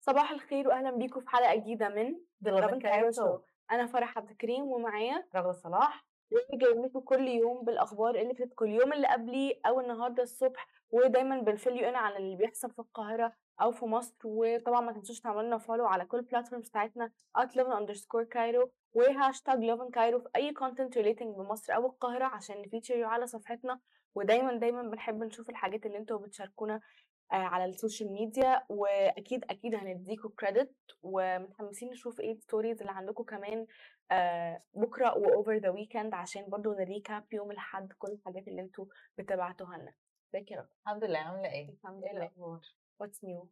صباح الخير واهلا بيكم في حلقة جديدة من. Show أنا فرح عبد الكريم ومعايا رغدة صلاح جايب لكم كل يوم بالأخبار اللي فاتت كل يوم اللي قبلي أو النهارده الصبح ودايما بن fill you in عن اللي بيحصل في القاهرة أو في مصر وطبعا ما تنسوش تعملوا لنا follow على كل ال platforms بتاعتنا @Lovin Cairo و hashtag Lovin Cairo في أي content relating بمصر أو القاهرة عشان ن feature you على صفحتنا. ودايما دايما بنحب نشوف الحاجات اللي أنتوا بتشاركونا آه، على ال social media. وأكيد أكيد هنديكوا credit ومتحمسين نشوف إيه ال stories اللي عندكم كمان آه، بكرة و over the weekend عشان برضو ن recap يوم الأحد كل الحاجات اللي أنتوا بتبعتوها لنا. ازيك يا رب الحمد لله. عاملة إيه؟ الحمد إيه لله؟ what's new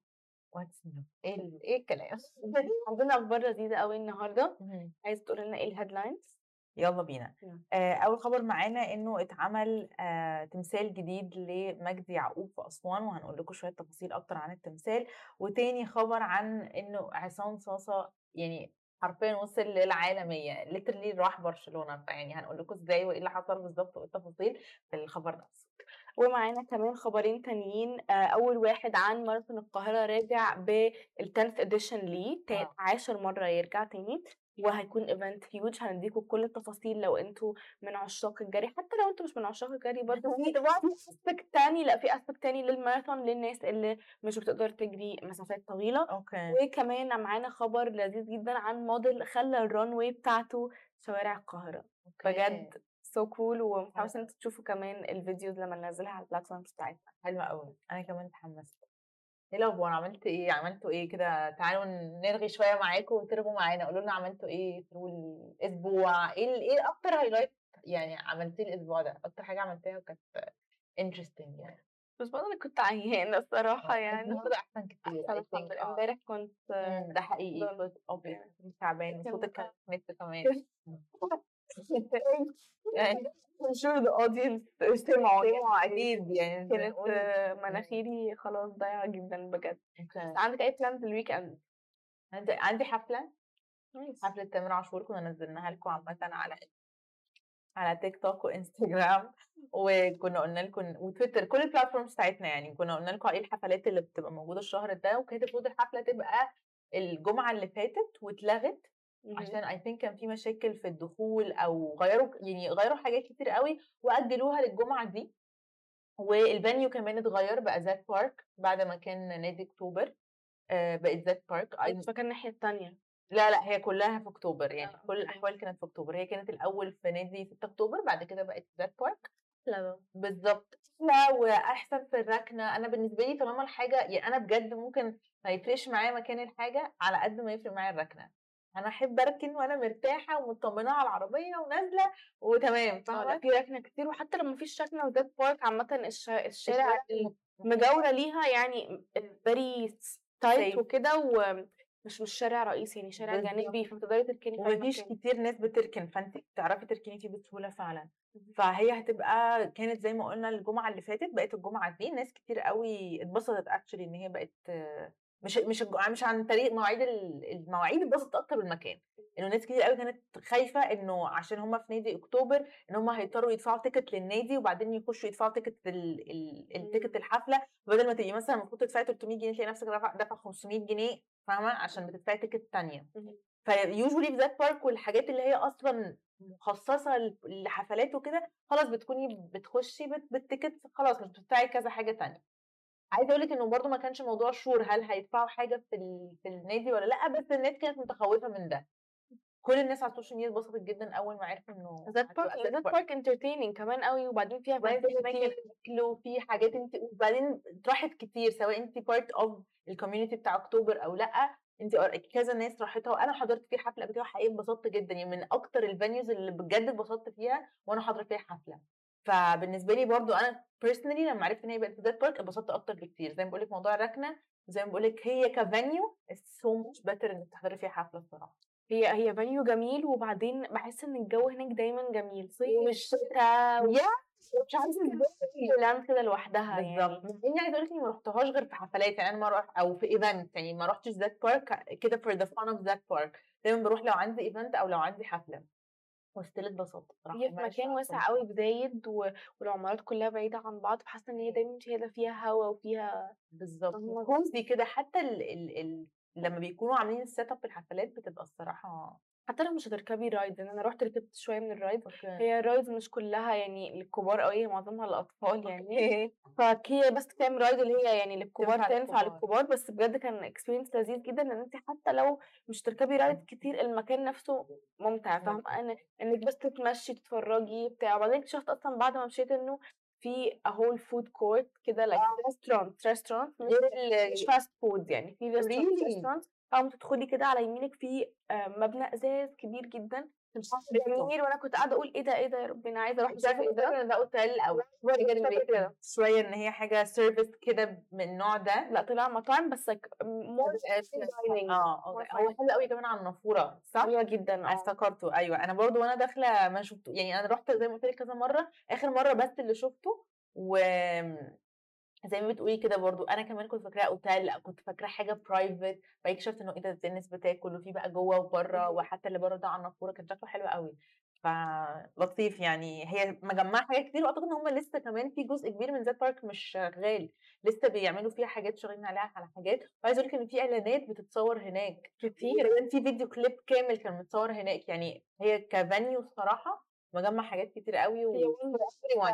what's new؟ إيه ال- إيه الكلام؟ عندنا أخبار لذيذة قوي النهارده. عايز تقول لنا إيه ال headlines يلا بينا. آه أول خبر معانا إنه اتعمل آه تمثال جديد لمجدي يعقوب في أسوان وهنقول لكم شوية تفاصيل أكتر عن التمثال. وتاني خبر عن إنه عصام صاصة يعني حرفيا وصل للعالمية literally راح برشلونة. فيعني هنقول لكم إزاي وإيه اللي حصل بالظبط وايه التفاصيل في الخبر نفسه ومعانا كمان خبرين تانيين. آه، أول واحد عن ماراثون القاهرة راجع بال tenth edition ليه. آه. عاشر مرة يرجع تاني. وهيكون event huge هنديكم كل التفاصيل لو أنتوا من عشاق الجري. حتى لو أنتوا مش من عشاق الجري برضه في aspect تاني لا في aspect تاني للماراثون للناس اللي مش بتقدر تجري مسافات طويلة. okay. وكمان معانا خبر لذيذ جدا عن موديل خلى ال runway بتاعته شوارع القاهرة. بجد so cool ومتحمسه ان أنتوا تشوفوا كمان ال videos لما ننزلها على ال platforms بتاعتنا. حلوة قوي أنا كمان اتحمست. إيه الأخبار؟ عملت إيه؟ عملتوا إيه كده؟ تعالوا نرغي شوية معاكم وترغوا معانا. قولوا لنا عملتوا إيه في الأسبوع؟ إيه ال- إيه أكتر highlight يعني عملتيه الأسبوع ده؟ أكتر حاجة عملتيها وكانت interesting يعني. بس برضه أنا كنت عيانة الصراحة يعني. النهارده أحسن كتير أحسن الحمد. لله آه. امبارح كنت مم، ده حقيقي. صوت obviously تعبان كان وصوتك كان. إنت كمان. يعني sure the audience سمعوا أكيد يعني كانت آه، مناخيري خلاص ضايعة جدا بجد. عندك أي plans ال weekend عندي عندي حفلة. حفلة تامر عاشور كنا نزلناها لكم عامة على على تيك توك وانستجرام وكنا قلنا لكم وتويتر كل ال platforms بتاعتنا يعني. كنا قلنا لكم إيه الحفلات اللي بتبقى موجودة الشهر ده. وكانت المفروض الحفلة تبقى الجمعة اللي فاتت واتلغت. عشان I think كان في مشاكل في الدخول أو غيروا يعني غيروا حاجات كتير قوي وأجلوها للجمعة دي. وال venue كمان اتغير بقى Zed Park بعد ما كان نادي أكتوبر آه، بقت زاد بارك كنت فاكره الناحية الثانية لا لا هي كلها في أكتوبر. يعني آه، كل أوكي. الأحوال كانت في أكتوبر. هي كانت الأول في نادي 6 أكتوبر بعد كده بقت زاد بارك لا بالظبط لا وأحسن في الركنة. أنا بالنسبة لي طالما الحاجة يعني أنا بجد ممكن ما يفرقش معايا مكان الحاجة على قد ما يفرق معايا الركنة. أنا أحب أركن وأنا مرتاحة ومطمنة على العربية ونازلة وتمام لا فاهمة؟ في ركنه كتير وحتى لو مفيش ركنه وزاد بارك عامة الش- الشارع الشارع مجاورة ليها يعني very tight. وكده ومش مش شارع رئيسي يعني شارع. جانبي فتقدري تركني في ومفيش مكان كتير ناس بتركن فانت بتعرفي تركني فيه بسهولة فعلا. فهي هتبقى كانت زي ما قلنا الجمعة اللي فاتت بقت الجمعة دي ناس كتير قوي اتبسطت actually إن هي بقت آه، مش مش مش عن طريق مواعيد ال- المواعيد اتبسطت أكتر بالمكان إنه ناس كتير قوي كانت خايفة إنه عشان هم في نادي أكتوبر إن هم هيضطروا يدفعوا ticket للنادي وبعدين يخشوا يدفعوا ticket ال- ال- ال ticket الحفلة. بدل ما تبقي مثلا المفروض تدفعي 300 جنيه تلاقي نفسك دافعة 500 جنيه فاهمة؟ عشان بتدفعي ticket تانية. مهم. ف usually في Zed Park والحاجات اللي هي أصلا مخصصة لحفلات وكده خلاص بتكوني بتخشي بت- بال ticket خلاص مش بتدفعي كذا حاجة تانية. عايزة أقول لك إنه برده ما كانش موضوع sure هل هيدفعوا حاجة في ال... في النادي ولا لأ بس الناس كانت متخوفة من ده. كل الناس على ال social media اتبسطت جدا أول ما عرفوا إنه Zed Park Zed Park entertaining كمان قوي وبعدين فيها. اكل وفي حاجات انت وبعدين راحت كتير سواء انت part of ال community بتاع اكتوبر أو لأ انت كذا ناس راحتها وأنا حضرت فيه حفلة قبل كده وحقيقي انبسطت جدا. يعني من أكتر ال venues اللي بجد اتبسطت فيها وأنا حاضرة فيها حفلة. فبالنسبة لي برضو أنا personally لما عرفت إن هي بقت في that park اتبسطت أكتر بكتير. زي ما بقول لك موضوع الركنة زي ما بقول لك هي ك venue so much better إنك تحضري فيها حفلة الصراحة. هي هي venue جميل وبعدين بحس إن الجو هناك دايما جميل. صيف مش شتاء مش عارفة إزاي بتعمل كده. لوحدها يعني. بالضبط، مع إني عايزة أقول لِك إني ما رُحتهاش غير في حفلات، يعني. أنا مرّة رُحت أو في event يعني. ما رُحتش that park كده for the fun of that park. دايمًا باروح لو عندي event أو لو عندي حفلة، اتبسطت بصراحة هي في مكان واسع أوي في زايد و والعمارات كلها بعيدة عن بعض، فحاسة إن هي دايمًا شايلة فيها هوا وفيها فاهمة؟ وcozy كده حتى ال ال ال لمّا بيكونوا عاملين الsetup في الحفلات بتبقى الصراحة حتى لو مش هتركبي ride لأن أنا رُحت ركبت شوية من الrides أوكي. هي الrides مش كلها يعني للكبار هي معظمها للأطفال يعني،. فهي بس كام ride اللي هي يعني للكبار تنفع تنفع للكبار. بس بجد كان experience لذيذ جدًا لأن أنتِ حتى لو مش هتركبي ride كتير المكان نفسه ممتع، فاهمة؟ إن إنِك بس تتمشي تتفرجي بتاع، وبعدين اكتشفت أصلًا بعد ما مشيت إنه في whole food court كده like restaurant restaurant مش fast food يعني في restaurant أول ما تدخلي كده على يمينِك في آآ مبنى إزاز كبير جدًا جميل وأنا كنت قاعدة أقول إيه ده، إيه ده يا ربي أنا عايزة أروح مش عارفة أشوف إيه ده فاكرة related كده. شوية إن هي حاجة service كده من النوع ده. لأ طلع مطاعم بس more dining آه،. هو. حلو أوي كمان على النافورة صح؟ حلوة جدًا آه. افتكرته أيوه، أنا برضه وأنا داخلة ما شُفت يعني أنا رُحت زي ما قُلت لِك كذا مرّة، آخر مرّة بس اللي شُفته وآمم زي ما بتقولي كده برضه أنا كمان كنت فاكراه أوتيل أو كنت فاكراه حاجة private بعدين اكتشفت إنه إيه ده، الناس بتاكل وفي بقى جوّه وبرّه. وحتى اللي برّه ده على النافورة كان شكله حلو أوي، فلطيف يعني هي مجمّعة حاجات كتير وأعتقد إن هُم لسه كمان في جزء كبير من ذات بارك مش شغال، لسه بيعملوا فيها حاجات شغالين عليها على حاجات، وعايزة أقول لِك إن في إعلانات بتتصور هناك، كتير. وكمان في فيديو كليب كامل كان متصور هناك، يعني هي كvenue الصراحة مجمّع حاجات كتير هي و.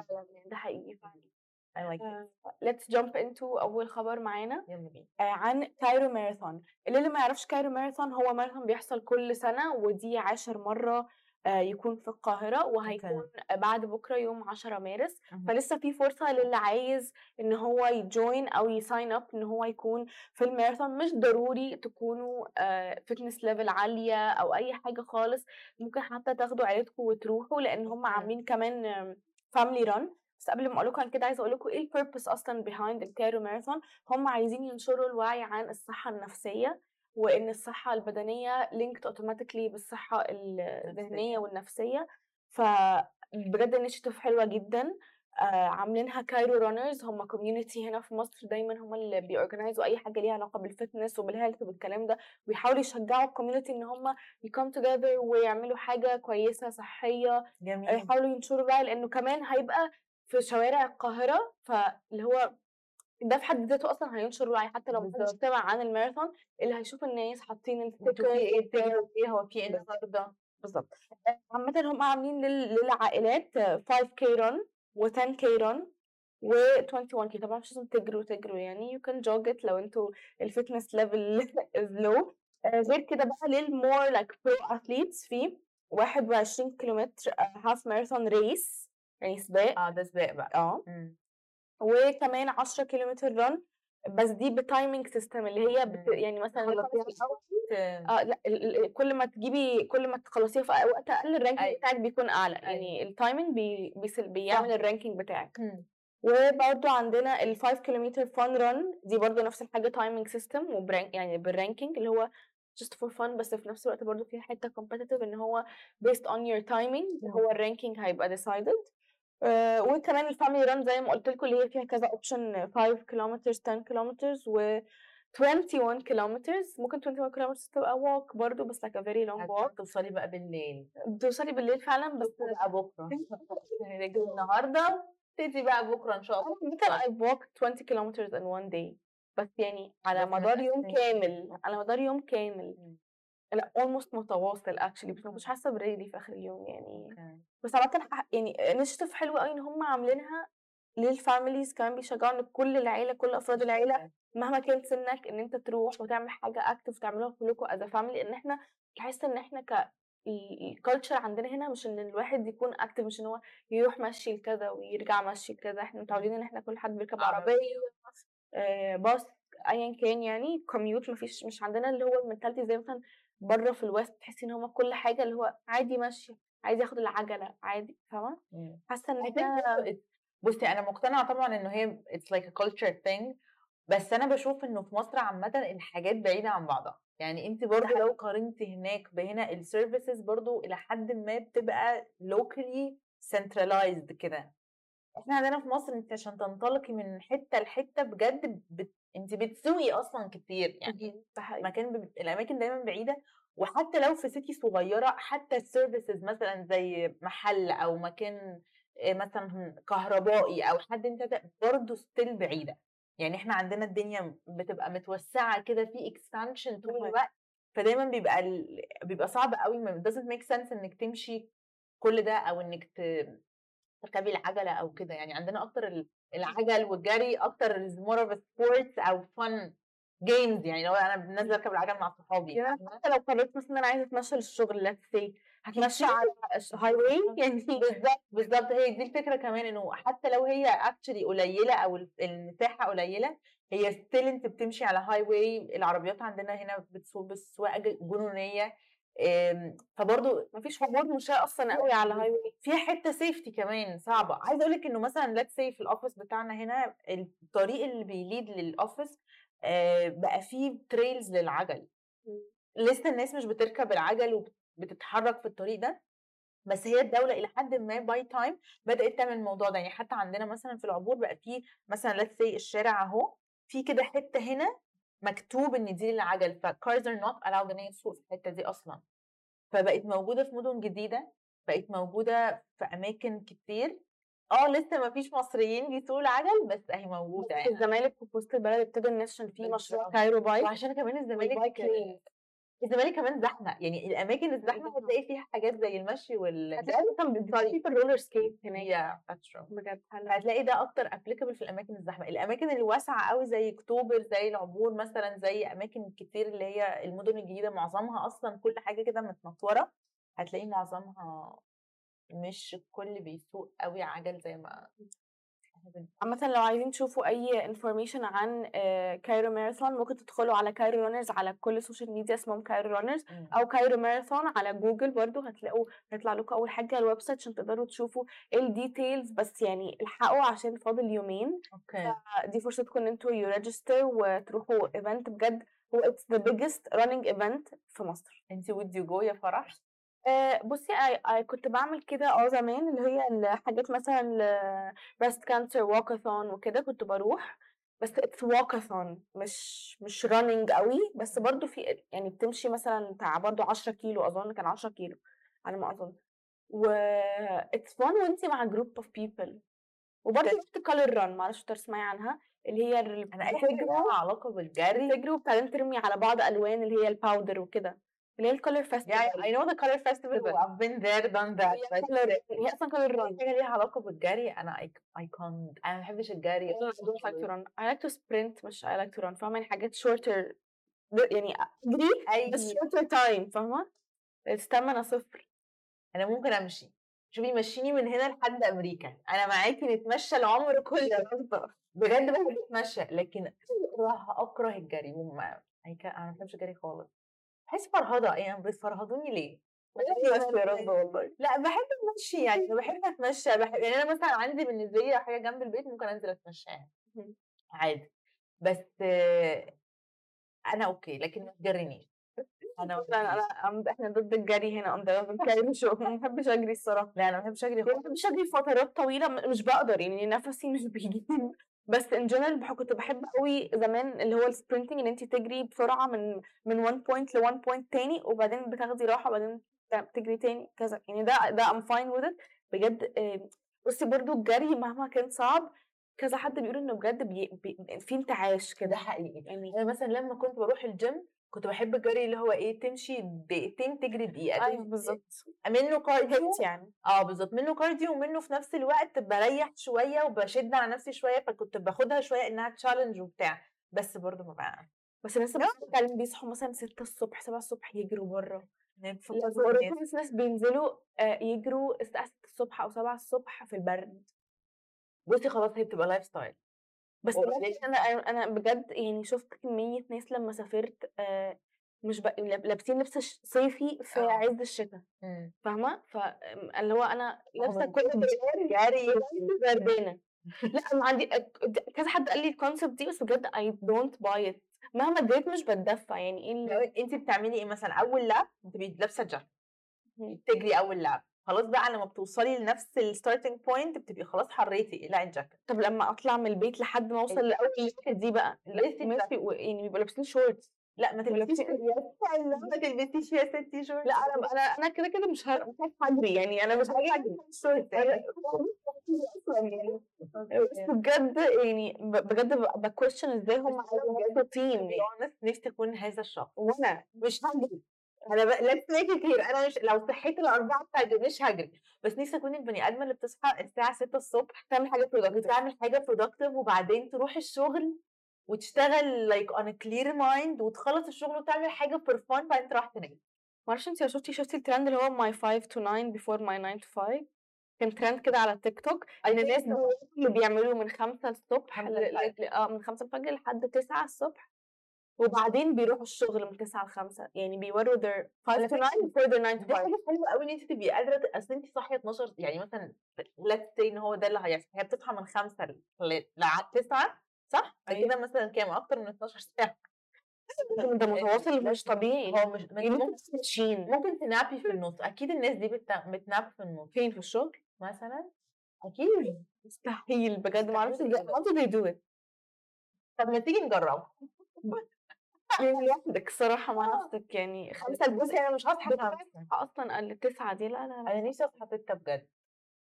فعلًا ده حقيقي فعلًا. I like it. آآ let's jump into أول خبر معانا يالّا بينا. آآ عن Cairo Marathon، اللي اللي ما يعرفش Cairo Marathon هو ماراثون بيحصل كل سنة ودي 10 مرة آآ يكون في القاهرة وهيكون بعد بكرة يوم 10 مارس،. فلسه في فرصة للي عايز إن هو يjoin أو يsign up إن هو يكون في الماراثون، مش ضروري تكونوا fitness level عالية أو أي حاجة خالص، ممكن حتى تاخدوا عيلتكم وتروحوا لإن هُم. عاملين كمان family run بس قبل ما أقول لكم عن كده عايزة أقول لكم إيه الpurpose أصلًا behind الكايرو ماراثون، هُم عايزين ينشروا الوعي عن الصحة النفسية، وإن الصحة البدنية linked automatically بالصحة الذهنية والنفسية، فبجد initiative حلوة جدًا. آآ عاملينها Cairo Runners. هُم community هنا في مصر دايمًا هُم اللي بيorganizوا أي حاجة ليها علاقة بالfitness وبالhealth وبالكلام ده، وبيحاولوا يشجعوا الcommunity إن هُم يcome together ويعملوا حاجة كويسة صحية، جميل. يحاولوا ينشروا الوعي لإنه كمان هيبقى في شوارع القاهرة، فاللي هو ده في حد ذاته أصلًا هينشر الوعي حتى لو ما حدش بالضبط. سمع عن الماراثون، اللي هيشوف الناس حاطين إيه الstickers بتجروا إيه هو في بالضبط. النهارده؟ بالضبط. آآ عامةً هُم عاملين لل للعائلات 5K run و10K run و21K طبعًا مش لازم تجروا تجروا يعني you can jog it لو الfitness level is low آآ غير كده بقى للmore like pro athletes في 21 كيلومتر half marathon race يعني سباق آه، ده سباق بقى. آه، إمم. وكمان 10 كيلومتر run بس دي بtiming system اللي هي بت إمم. يعني مثلًا ال ال كل ما تجيبي كل ما تخلصيها في وقت أقل الranking أيوه. بتاعِك بيكون أعلى، أيوه. يعني الtiming بي بيسل بيعمل. الranking بتاعِك. إمم. وبرضه عندنا ال5 كيلومتر fun run دي برضه نفس الحاجة timing system وبران يعني بالranking اللي هو just for fun بس في نفس الوقت برضه فيها حتة competitive إن هو based on your timing. هو الranking هيبقى decided آآ وكمان الfamily run زي ما قُلت لكم اللي هي فيها كذا option 5 kilometers 10 kilometers و21 kilometers ممكن 21 kilometers تبقى walk برضه بس like a very long walk هتوصلي بقى بالليل. بتوصلي بالليل فعلًا بس شوفوا بقى بكرة. يعني رجلي النهارده ابتدي بقى بكرة إن شاء الله. عامةً I walked 20 kilometers in one day بس يعني على مدار يوم. كامل، على مدار يوم كامل. لأ almost متواصل actually بس ما كنتش حاسة برجلي في آخر اليوم يعني. أوكي. بس عامةً ح يعني initiative حلوة أوي إن هُم عاملينها للfamilies كمان بيشجعوا إن كل العيلة كل أفراد العيلة مهما كان سنك إن أنت تروح وتعمل حاجة active وتعملوها كلكم a family لإن إحنا باحس إن إحنا ك ال الculture عندنا هنا مش إن الواحد يكون active مش إن هو يروح مشي لكذا ويرجع مشي لكذا، إحنا متعودين إن إحنا كل حد بيركب آآ باص أيًا كان يعني commute ما فيش مش عندنا اللي هو الmentality زي مثلًا برّه في الwest تحسي إن هُم كل حاجة اللي هو عادي مشي، عايز ياخد العجلة عادي، think إحنا برضه it بُصّي أنا مقتنعة طبعًا إنه هي it's like a culture thing بس أنا باشوف إنه في مصر عامةً الحاجات بعيدة عن بعضها، يعني أنتِ برضه. لو قارنتِ هناك بهنا الservices برضه إلى حدٍ ما بتبقى locally centralized كده. إحنا عندنا في مصر أنتِ عشان تنطلقي من حتة لحتة بجد بت أنتِ بتسوقي أصلًا كتير، يعني. مكان ب الأماكن دايمًا بعيدة، وحتى لو في city صغيرة حتى الservices مثلًا زي محل أو مكان آآ مثلًا كهربائي أو حد أنت ت برضه still بعيدة، يعني إحنا عندنا الدنيا بتبقى متوسعة كده في expansion طول. الوقت، فدايمًا بيبقى ال بيبقى صعب أوي ما doesn't make sense إنِّك تمشي كل ده أو إنِّك ت تركبي العجلة أو كده، يعني عندنا أكتر ال العجل والجري is more of a sports أو fun games يعني اللي هو أنا نازلة أركب العجل مع صحابي يعني؟ حتى لو قررت مثلًا إن أنا عايزة أتمشى للشغل say هاتمشى كتير. على ش highway يعني. بالضبط، بالضبط هي دي الفكرة كمان إنه حتى لو هي actually قليلة أو ال المساحة قليلة، هي still أنتِ بتمشي على highway العربيات عندنا هنا بتسوق بسواقة ج جنونية، آمم فبرضه ما فيش حضور مشاة أصلًا أوي على highway. فيها حتة safety كمان صعبة، عايزة أقول لِك إنه مثلًا let's say في الoffice بتاعنا هنا الطريق اللي بيlead للoffice آآ بقى فيه trails للعجل،. لسه الناس مش بتركب العجل وبت بتتحرك في الطريق ده، بس هي الدولة إلى حدٍ ما by time بدأت تعمل الموضوع ده، يعني حتى عندنا مثلًا في العبور بقى في مثلًا let's say الشارع أهو، في كده حتة هنا مكتوب إن دي للعجل، فcars are not allowed إن هي تسوق في الحتة دي أصلًا، فبقت موجودة في مدن جديدة، بقت موجودة في أماكن كتير، آه لسه ما فيش مصريين بيسوقوا العجل بس أهي موجودة في يعني. الزمالك وفي وسط البلد ابتدوا الناس عشان في مشروع. كايرو بايك وعشان كمان الزمالك. الزمالك كمان زحمة، يعني الأماكن الزحمة بالضبط. هتلاقي فيها حاجات زي المشي وال هتلاقي بيبقى في الroller skate هناك. بجد. هتلاقي ده أكتر applicable في الأماكن الزحمة، الأماكن الواسعة أوي زي أكتوبر، زي العبور مثلًا، زي أماكن كتير اللي هي المدن الجديدة معظمها أصلًا كل حاجة كده متنطورة، هتلاقي معظمها مش الكل بيسوق أوي عجل زي ما عامةً لو عايزين تشوفوا أي information عن Cairo Marathon ممكن تدخلوا على Cairo Runners على كل السوشيال ميديا اسمهم Cairo إمم. أو Cairo Marathon على جوجل برضه هتلاقوا هيطلع لكم أول حاجة ال website عشان تقدروا تشوفوا الdetails بس يعني الحقوا عشان فاضل يومين، أوكي. فدي فرصتكم إن أنتم you register وتروحوا event بجد هو it's the biggest running event في مصر. أنتِ would you go يا فرح؟ آآ بُصّي I كنت باعمل كده آه زمان اللي هي الحاجات مثلًا breast cancer walkathon وكده كنت باروح، بس it's walkathon مش مش running أوي، بس برضه في يعني بتمشي مثلًا بتاع برضه 10 كيلو أظن كان 10 كيلو على ما أظن، و it's fun وأنتِ مع group of people. وبرضه أوكي. رُحت color run ما أعرفش تسمعي عنها، اللي هي أنا أي حاجة بتجروا علاقة بالجري بتجروا وبعدين ترمي على بعض ألوان اللي هي الpowder وكده، اللي هي الcolor yeah festival. I know the color festival. I've been there done that هي but color أي run. حاجة ليها علاقة بالجري I c I can't أنا ما باحبش الجري I don't like to run. I like to sprint مش I like to run فاهمة؟ يعني حاجات shorter ب يعني أجري بس shorter time فاهمة؟ الstamina صفر. أنا ممكن أمشي، شوفي مشّيني من هنا لحد أمريكا، أنا معاكِ نتمشى العمر كله بجد باحب أتمشى، لكن أكره أكره الجري أنا ما باحبش الجري خالص، باحس فرهدة يعني بتفرهدوني ليه؟ يا رب والله. لأ باحب المشي يعني أنا باحب أتمشى باح يعني أنا مثلًا عندي بالنسبة لي لو حاجة جنب البيت ممكن أنزل أتمشاها اهم. عادي، بس أنا أوكي لكن ما لا أنا باحبش. أنا إحنا ضد الجري هنا show ما باحبش أجري الصراحة. لا أنا ما باحبش أجري يعني ما خالص. باحبش أجري فترات طويلة م مش باقدر يعني نفسي مش بيجيب بس generally باح كنت باحب أوي زمان اللي هو الsprinting إن أنتِ تجري بسرعة من من one point لone point تاني وبعدين بتاخدي راحة وبعدين تجري تاني كذا، يعني ده ده fine with it. بجد بُصّي برضه الجري مهما كان صعب كذا حد بيقول إنه بجد بي بي في انتعاش ده كده. حقيقي، يعني مثلًا لمّا كنت باروح الgym كنت باحب الجري اللي هو إيه تمشي دقيقتين تجري دقيقة، أيوه تمشي بالضبط. منه كارديو يعني. آه بالضبط، منه كارديو ومنه في نفس الوقت باريّح شوية وباشد على نفسي شوية، فكنت باخدها شوية إنها challenge وبتاع، بس برضه ما ب بس الناس عليهم بيصحوا مثلًا 6:00 ص 7:00 يجروا برّه. في ناس بينزلوا آآ يجروا الساعة 6:00 أو 7:00 في البرد. بُصّي خلاص هي بتبقى life style. بس أنا أنا بجد يعني شُفت كمية ناس لمّا سافرت آآ مش ب لاب لابسين لبس صيفي في آه. عز الشتا إمم. فاهمة؟ ف آمم اللي هو أنا لابسة هم كل جري بردانة. لأ أنا عندي أك د كذا حد قال لي الconcept دي بس بجد I don't buy it مهما اتضايقت مش باتدفى يعني إيه لو ال أنتِ بتعملي إيه مثلًا أول lap بتبقي لابسة جاكيت. تجري أول lap خلاص بقى لما بتوصلي لنفس ال starting point بتبقي خلاص حريتي اقلعي الجاكيت. طب لما أطلع من البيت لحد ما أوصل لأول الجاكيت دي بقى الناس. بيبقوا يعني بيبقوا لابسين shorts لا ما تلبسيش ولابسين- ما تلبسيش يا ستي شورت لا أنا أنا أنا كده كده مش هجري يعني أنا مش هجري شورت أصلا يعني. بس بجد يعني بجد ب question إزاي هم مبسوطين نفسي أكون هذا الشخص. وأنا مش هجري. أنا ب... let's make it clear أنا مش لو صحيت الأربعة بتاعتي مش هجري بس نفسي أكون البني آدمة اللي بتصحى الساعة 6 الصبح تعمل حاجة productive بتعمل حاجة productive وبعدين تروح الشغل وتشتغل like on a clear mind وتخلص الشغل وتعمل حاجة for fun بعدين تروح تنام. معرفش انت شفتي شفتي الترند اللي هو my 5 to 9 before my 9 to 5 كان ترند كده على التيك توك ان الناس اللي بيعملوا من 5 الصبح ل-. ل- آه من 5 الفجر لحد 9 الصبح وبعدين بيروحوا الشغل من 9 ل 5 يعني بيوروا their 5 to 9 before their 9 to دي 5 حاجة حلوة قوي إن انت تبقي قادرة أصل انت صاحية 12 يعني مثلا let's say إن هو ده اللي هيحصل هي بتصحى من 5 ل 9 صح؟ أيوة. كده مثلا كام؟ أكتر من 12 ساعة. ده متواصل مش طبيعي. هو مش يعني ممكن ممكن ماشيين ممكن تnapي في النص. أكيد الناس دي بت- بتnap في النص. فين؟ في الشغل؟ مثلا؟ أكيد مستحيل بجد ما أعرفش إزاي how do they do it? طب ما تيجي نجرب يعني لوحدك الصراحة مع آه. نفسك يعني خمسة بصي أنا مش هصحى أصلا قال تسعة دي لا لا أنا نفسي أصحى ستة بجد.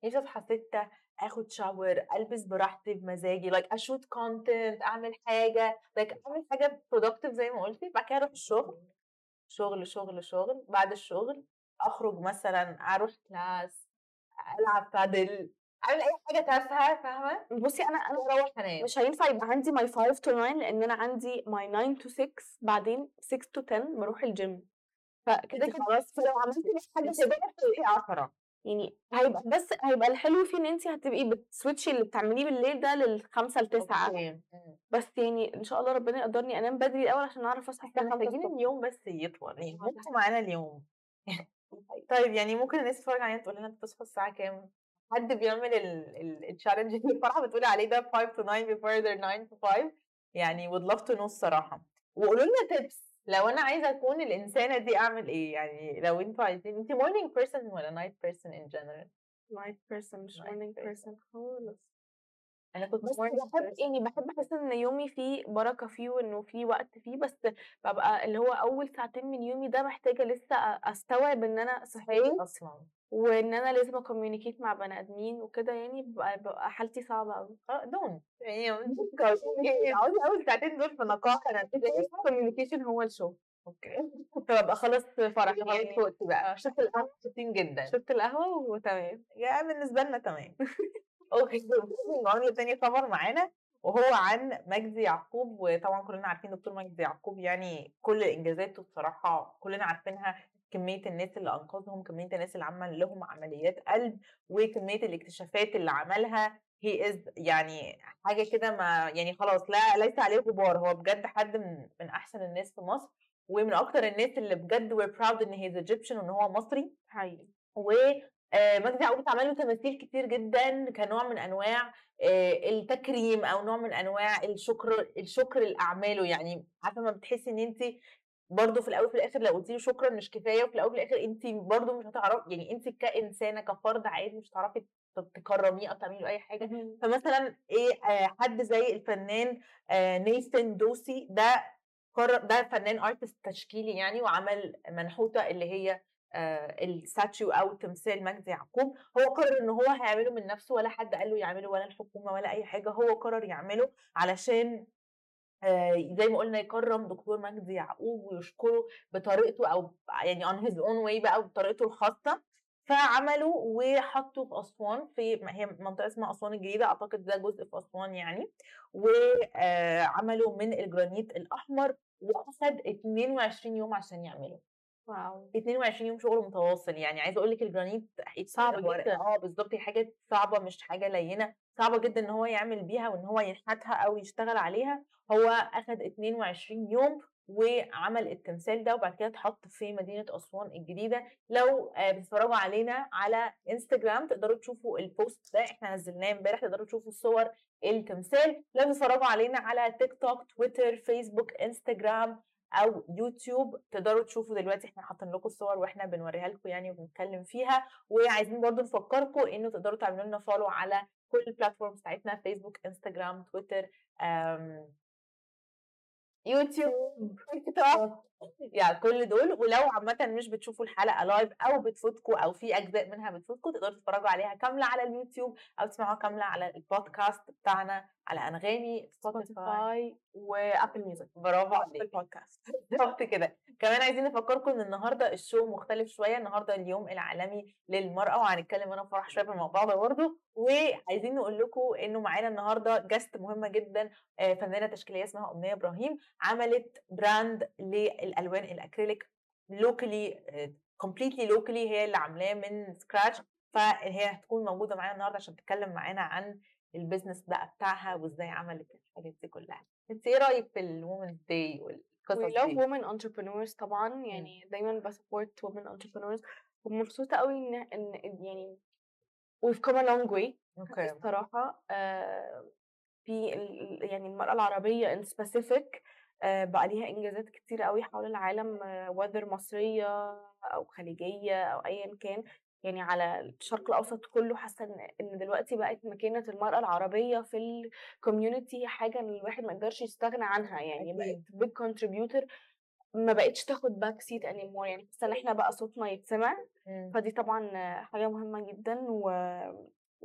نفسي أصحى ستة آخد شاور ألبس براحتي بمزاجي like أ shoot content أعمل حاجة like أعمل حاجة productive زي ما قلتي بعد كده أروح الشغل. شغل شغل شغل بعد الشغل أخرج مثلا أروح class ألعب بادل اعمل أي حاجة تافهة فاهمة؟ بصي أنا أنا وأروح أنام. مش هينفع يبقى عندي my 5 to 9 لأن أنا عندي my 9 to 6 بعدين 6 to 10 بروح الجيم فكده كده خلاص فلو عملتي حاجة كده هتبقي عشرة. يعني هيبقى بس هيبقى الحلو فيه إن انت هتبقي بت switch ي اللي بتعمليه بالليل ده للخمسة لتسعة. أوكي. مم. بس يعني إن شاء الله ربنا يقدرني أنام بدري الأول عشان أعرف أصحى إحنا الساعة 5 محتاجين اليوم بس يطول يعني ده ممكن معانا اليوم. طيب يعني ممكن الناس تتفرج علينا تقول لنا بتصحى الساعة كام؟ حد بيعمل التشالنج اللي فرحة بتقولي عليه ده 5 to 9 before they're 9 to 5 يعني would love to know الصراحة. وقولوا لنا tips لو أنا عايزة أكون الإنسانة دي أعمل إيه؟ يعني لو أنتوا عايزين انت morning person ولا night person in general night person مش morning person. خالص. أنا كنت بس بحب يعني بحب أحس إن يومي فيه بركة فيه وإنه فيه وقت فيه بس ببقى اللي هو أول ساعتين من يومي ده محتاجة لسه أستوعب إن أنا صحيت؟ أصلا. وإن أنا لازم ا communicate مع بني آدمين وكده يعني ببقى, حالتي صعبة قوي down يعني عاوزة أول ساعتين دول في نقاهة أنا ال communication هو الشغل. okay. فببقى خلاص فرح خلاص يعني فوقت بقى. شفت القهوة؟ مبسوطين جدا. شربت القهوة وتمام يا بالنسبة لنا تمام. okay. نقول تاني خبر معانا وهو عن مجدي يعقوب وطبعا كلنا عارفين دكتور مجدي يعقوب يعني كل انجازاته بصراحة كلنا عارفينها كمية الناس اللي أنقذهم كمية الناس اللي عمل لهم عمليات قلب وكمية الاكتشافات اللي عملها. هي از يعني حاجة كده ما يعني خلاص لا ليس عليه غبار. هو بجد حد من من أحسن الناس في مصر ومن أكتر الناس اللي بجد we're proud إن هيز Egyptian وإن هو مصري. حقيقي. و آه، مجدي يعقوب اتعمل له تماثيل كتير جدا كنوع من أنواع آه، التكريم أو نوع من أنواع الشكر الشكر لأعماله. يعني عارفة ما بتحسي إن انت برضه في الأول وفي الآخر لو قلتي شكرا مش كفاية وفي الأول وفي الآخر انت برضه مش هتعرفي يعني انت كإنسانة كفرد عادي مش هتعرفي تكرميه أو تعملي له أي حاجة. فمثلا إيه آه، حد زي الفنان آه، نيثن دوس ده قرر ده فنان artist تشكيلي يعني وعمل منحوتة اللي هي ال statue أو تمثال مجدي يعقوب. هو قرر إن هو هيعمله من نفسه ولا حد قال له يعمله ولا الحكومة ولا أي حاجة هو قرر يعمله علشان آه، زي ما قلنا يكرم دكتور مجدي يعقوب ويشكره بطريقته أو يعني on his own way بقى بطريقته الخاصة فعملوا وحطوا في أسوان في هي منطقة اسمها أسوان الجديدة أعتقد ده جزء في أسوان يعني وعملوا من الجرانيت الأحمر واخد 22 يوم عشان يعملوا. wow. 22 يوم شغل متواصل يعني عايزة أقول لك الجرانيت صعب جدا. آه بالظبط هي حاجة صعبة مش حاجة لينة صعبة جدا إن هو يعمل بيها وإن هو ينحتها أو يشتغل عليها. هو أخد 22 يوم وعمل التمثال ده وبعد كده اتحط في مدينة أسوان الجديدة. لو آه، بتتفرجوا علينا على انستجرام تقدروا تشوفوا البوست ده إحنا نزلناه امبارح تقدروا تشوفوا صور التمثال. لو بتتفرجوا علينا على تيك توك تويتر فيسبوك انستجرام أو يوتيوب تقدروا تشوفوا دلوقتي إحنا حاطين لكم الصور وإحنا بنوريها لكم يعني وبنتكلم فيها. وعايزين برضو نفكركم إنه تقدروا تعملوا لنا follow على كل ال platforms بتاعتنا فيسبوك انستجرام تويتر يوتيوب تيك توك. يعني كل دول ولو عامة مش بتشوفوا الحلقة live أو بتفوتكم أو في أجزاء منها بتفوتكم تقدروا تتفرجوا عليها كاملة على اليوتيوب أو تسمعوها كاملة على البودكاست بتاعنا على أنغامي سبوتيفاي وأبل ميوزك برافو عليك. البودكاست بالظبط كده. كمان عايزين نفكركم إن النهارده ال show مختلف شوية. النهارده اليوم العالمي للمرأة وهنتكلم أنا وفرح شوية في الموضوع ده برضه. وعايزين نقول لكم إنه معانا النهارده guest مهمة جدا آه، فنانة تشكيلية اسمها أمنية إبراهيم عملت brand للألوان ال acrylic locally completely locally هي اللي عاملاه من scratch فهي هتكون موجودة معانا النهارده عشان تتكلم معانا عن ال business بقى بتاعها وإزاي عملت الحاجات دي كلها. انت إيه رأيك في ال women's day والقصص we love دي؟ women entrepreneurs طبعا يعني دايما ب support women entrepreneurs. ومبسوطة قوي إن إن يعني we've come a long way okay الصراحة آه، في يعني المرأة العربية in specific آه، بقى ليها إنجازات كتير قوي حول العالم آه، whether مصرية أو خليجية أو أيا كان. يعني على الشرق الأوسط كله حاسة إن إن دلوقتي بقت مكانة المرأة العربية في ال community حاجة إن الواحد ما يقدرش يستغنى عنها. يعني أكيد. بقت big contributor ما بقتش تاخد back seat anymore. يعني حاسة إن إحنا بقى صوتنا يتسمع. مم. فدي طبعا حاجة مهمة جدا و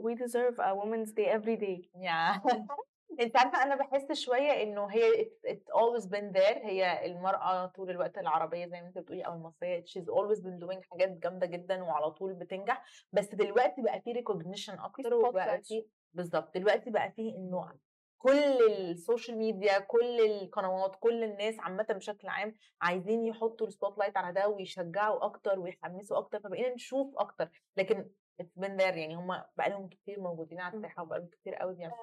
we deserve a women's day every day. انت عارفة أنا بحس شوية إنه هي it always been there هي المرأة طول الوقت العربية زي ما انت بتقولي أو المصرية she's always been doing حاجات جامدة جدا وعلى طول بتنجح بس دلوقتي بقى في recognition أكتر وبقى. في بالظبط دلوقتي بقى في إنه كل ال social media كل القنوات كل الناس عامة بشكل عام عايزين يحطوا ال spotlight على ده ويشجعوا أكتر ويحمسوا أكتر فبقينا نشوف أكتر لكن it's been there يعني هم بقى لهم كتير موجودين على مم. الساحة وبقى لهم كتير قوي بيعملوا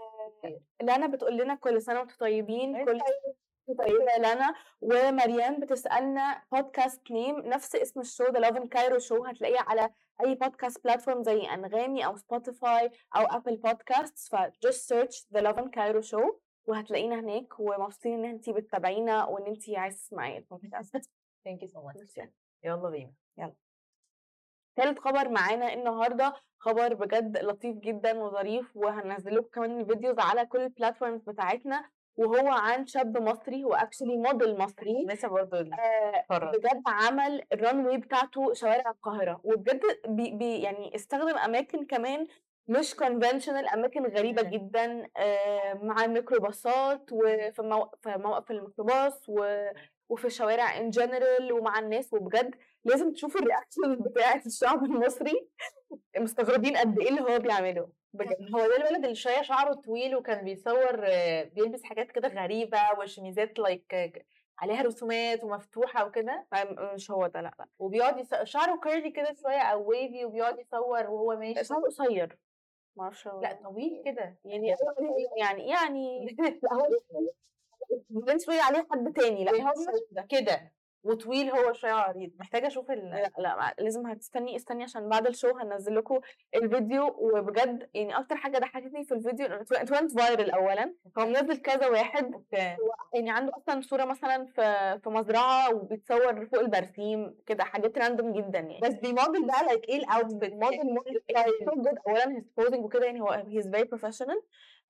لانا بتقول لنا كل سنة وأنتم طيبين أنت كل يا لانا ومريم بتسألنا podcast name نفس اسم ال show ذا لافن كايرو شو هتلاقيه على أي podcast platform زي أنغامي أو سبوتيفاي أو أبل بودكاست ف just search ذا لافن كايرو شو وهتلاقينا هناك. ومبسوطين إن انتي بتتابعينا وإن انتي عايزة تسمعي البودكاست thank you so much يلا بينا. تالت خبر معانا النهارده خبر بجد لطيف جدا وظريف وهنزل لكم كمان ال videos على كل ال platforms بتاعتنا وهو عن شاب مصري هو actually model مصري. لسه برضه آه، بجد عمل ال runway بتاعته شوارع القاهرة وبجد بي بي يعني استخدم أماكن كمان مش conventional أماكن غريبة. جدا آه، مع الميكروباصات وفي مو... في مواقف الميكروباص و... وفي الشوارع in general ومع الناس وبجد لازم تشوفوا ال reaction بتاعت الشعب المصري مستغربين قد إيه اللي هو بيعمله بجد هو ده الولد اللي شوية شعره طويل وكان بيصور آه، بيلبس حاجات كده غريبة وشميزات like عليها رسومات ومفتوحة وكده مش هو ده لا لا وبيقعد يص... شعره curly كده شوية أو wavy وبيقعد يصور وهو ماشي شعره قصير هو لا طويل كده يعني يعني يعني هو ما شوية عليه حد تاني لا كده وطويل هو شوية عريض. محتاجة أشوف ال... لا لا لازم هتستني استني عشان بعد ال show هنزل لكم الفيديو. وبجد يعني أكتر حاجة ضحكتني في الفيديو انه went viral اولا. هو منزل كذا واحد okay. يعني عنده أصلا صورة مثلا في في مزرعة وبيتصور فوق البرسيم كده حاجات random جدا يعني. بس بيموديل بقى like إيه ال outfit model model اولا he's posing وكده يعني هو he's professional.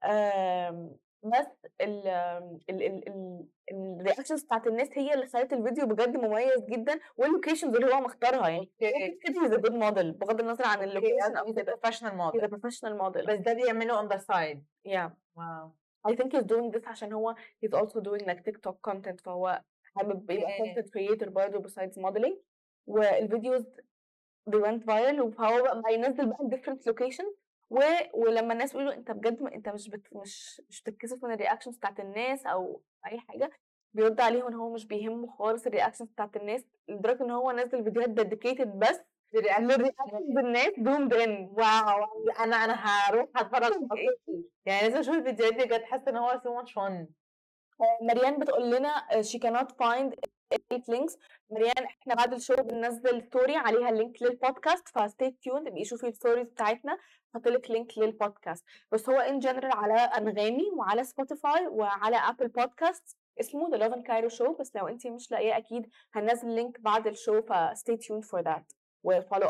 آم، بس ال ال ال ال ال reactions بتاعت الناس هي اللي خلت الفيديو بجد مميز جدا وال locations اللي هو مختارها. يعني okay. كده he's good model بغض النظر عن ال location أو كده. professional model professional model بس ده بيعمله on the side. Yeah. wow I think he's doing this عشان هو he's also doing like TikTok content فهو حابب يبقى content creator برضه besides modeling. وال videos they went viral فهو بقى بقى ينزل بقى different locations. و... ولما الناس يقولوا أنت بجد م- أنت مش بت... مش مش بتتكسف من ال reactions بتاعت الناس أو أي حاجة بيرد عليهم إن هو مش بيهمه خالص ال reactions بتاعت الناس لدرجة إن هو نزل فيديوهات dedicated بس لل reactions الناس. doomed in wow أنا أنا هروح أتفرج يعني لازم أشوف الفيديوهات دي بجد حاسة إن هو so much fun. مريان بتقول لنا she cannot find links. مريان إحنا بعد ال show بننزل story عليها ال link للبودكاست ف stay tuned ابقي شوفي ال stories بتاعتنا حط لك link للبودكاست بس هو in general على أنغامي وعلى سبوتيفاي وعلى Apple Podcast اسمه Love and Cairo Show بس لو انت مش لاقياه أكيد هننزل link بعد ال show ف stay tuned for that. و follow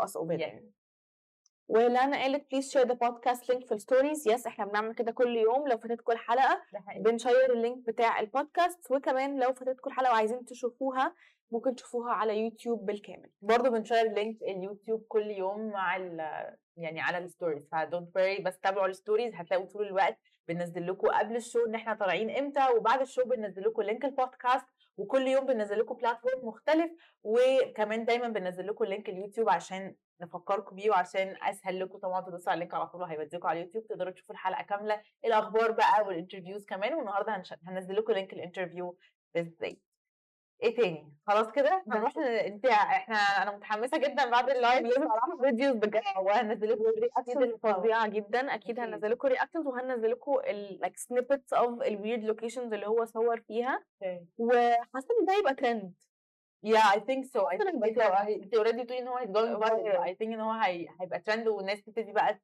ولانا قالت please share the podcast link في ال stories yes إحنا بنعمل كده كل يوم لو فاتتكم الحلقة. بن share ال link بتاع البودكاست وكمان لو فاتتكم الحلقة وعايزين تشوفوها ممكن تشوفوها على يوتيوب بالكامل. برضه بن share link اليوتيوب كل يوم مع ال يعني على ال stories ف don't worry بس تابعوا ال stories هتلاقوا طول الوقت بننزل لكم قبل ال show إن إحنا طالعين إمتى. وبعد ال show بننزل لكم link البودكاست وكل يوم بننزل لكم platform مختلف وكمان دايما بننزل لكم link اليوتيوب عشان نفكركم بيه وعشان أسهل لكم طبعا تدوسوا على ال link على طول هيوديكم على اليوتيوب تقدروا تشوفوا الحلقة كاملة الأخبار بقى وال interviews كمان والنهاردة. هنزل لكم link ال interview بالذات إيه تاني؟ خلاص كده؟ هنروح انت إحنا أنا متحمسة جدا بعد ال live بصراحة. videos بجد. وهنزل لكم reactions فظيعة جدا. أكيد أكيد. هنزل لكم reactions وهنزل لكم like snippets of ال weird locations اللي هو صور فيها. وحاسة إن ده يبقى ترند Yeah, I think so. I حاسة think إنه انت already بتقولي إن هو viral. I think إن هو هي- هيبقى ترند والناس تبتدي بقى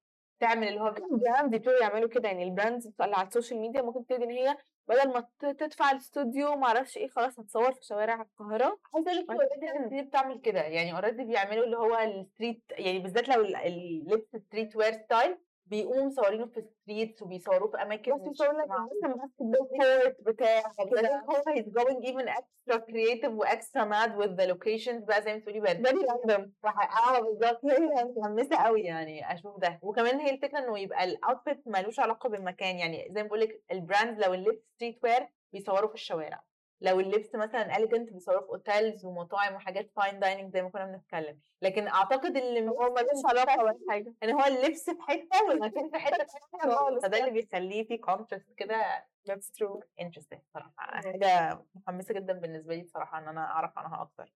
تعمل اللي هو ال brands يبتدوا يعملوا كده يعني ال brands اللي على السوشيال ميديا. ممكن تبتدي إن هي بدل ما تدفع الاستوديو ما أعرفش إيه خلاص هتصور في شوارع القاهرة. عايزة أقول لك already كتير بتعمل كده. يعني already بيعملوا اللي هو ال street يعني بالذات لو ال- اللبس street wear style بيقوموا مصورينه في ال streets وبيصوروه في أماكن بس مش يقول لك. مثلا ماسك بتاع كده. هو he's going even extra creative و extra mad with the locations بقى زي ما تقولي بقى very random آه بالظبط. هي متحمسة قوي يعني أشوف ده. وكمان هي الفكرة إنه يبقى ال outfit ملوش علاقة بالمكان. يعني زي ما بقول لك ال brand لو اللبس street wear بيصوروا في الشوارع. لو اللبس مثلا elegant بيصوروا في hotels ومطاعم وحاجات fine dining زي ما كنا بنتكلم. لكن أعتقد اللي هو ملوش علاقة ولا حاجة. إن هو اللبس في حتة والمكان في حتة تانية خالص. فده اللي بيخليه في contrast كده That's true. interesting صراحة. حاجة محمسه جدا بالنسبة لي بصراحة إن أنا أعرف عنها أكتر.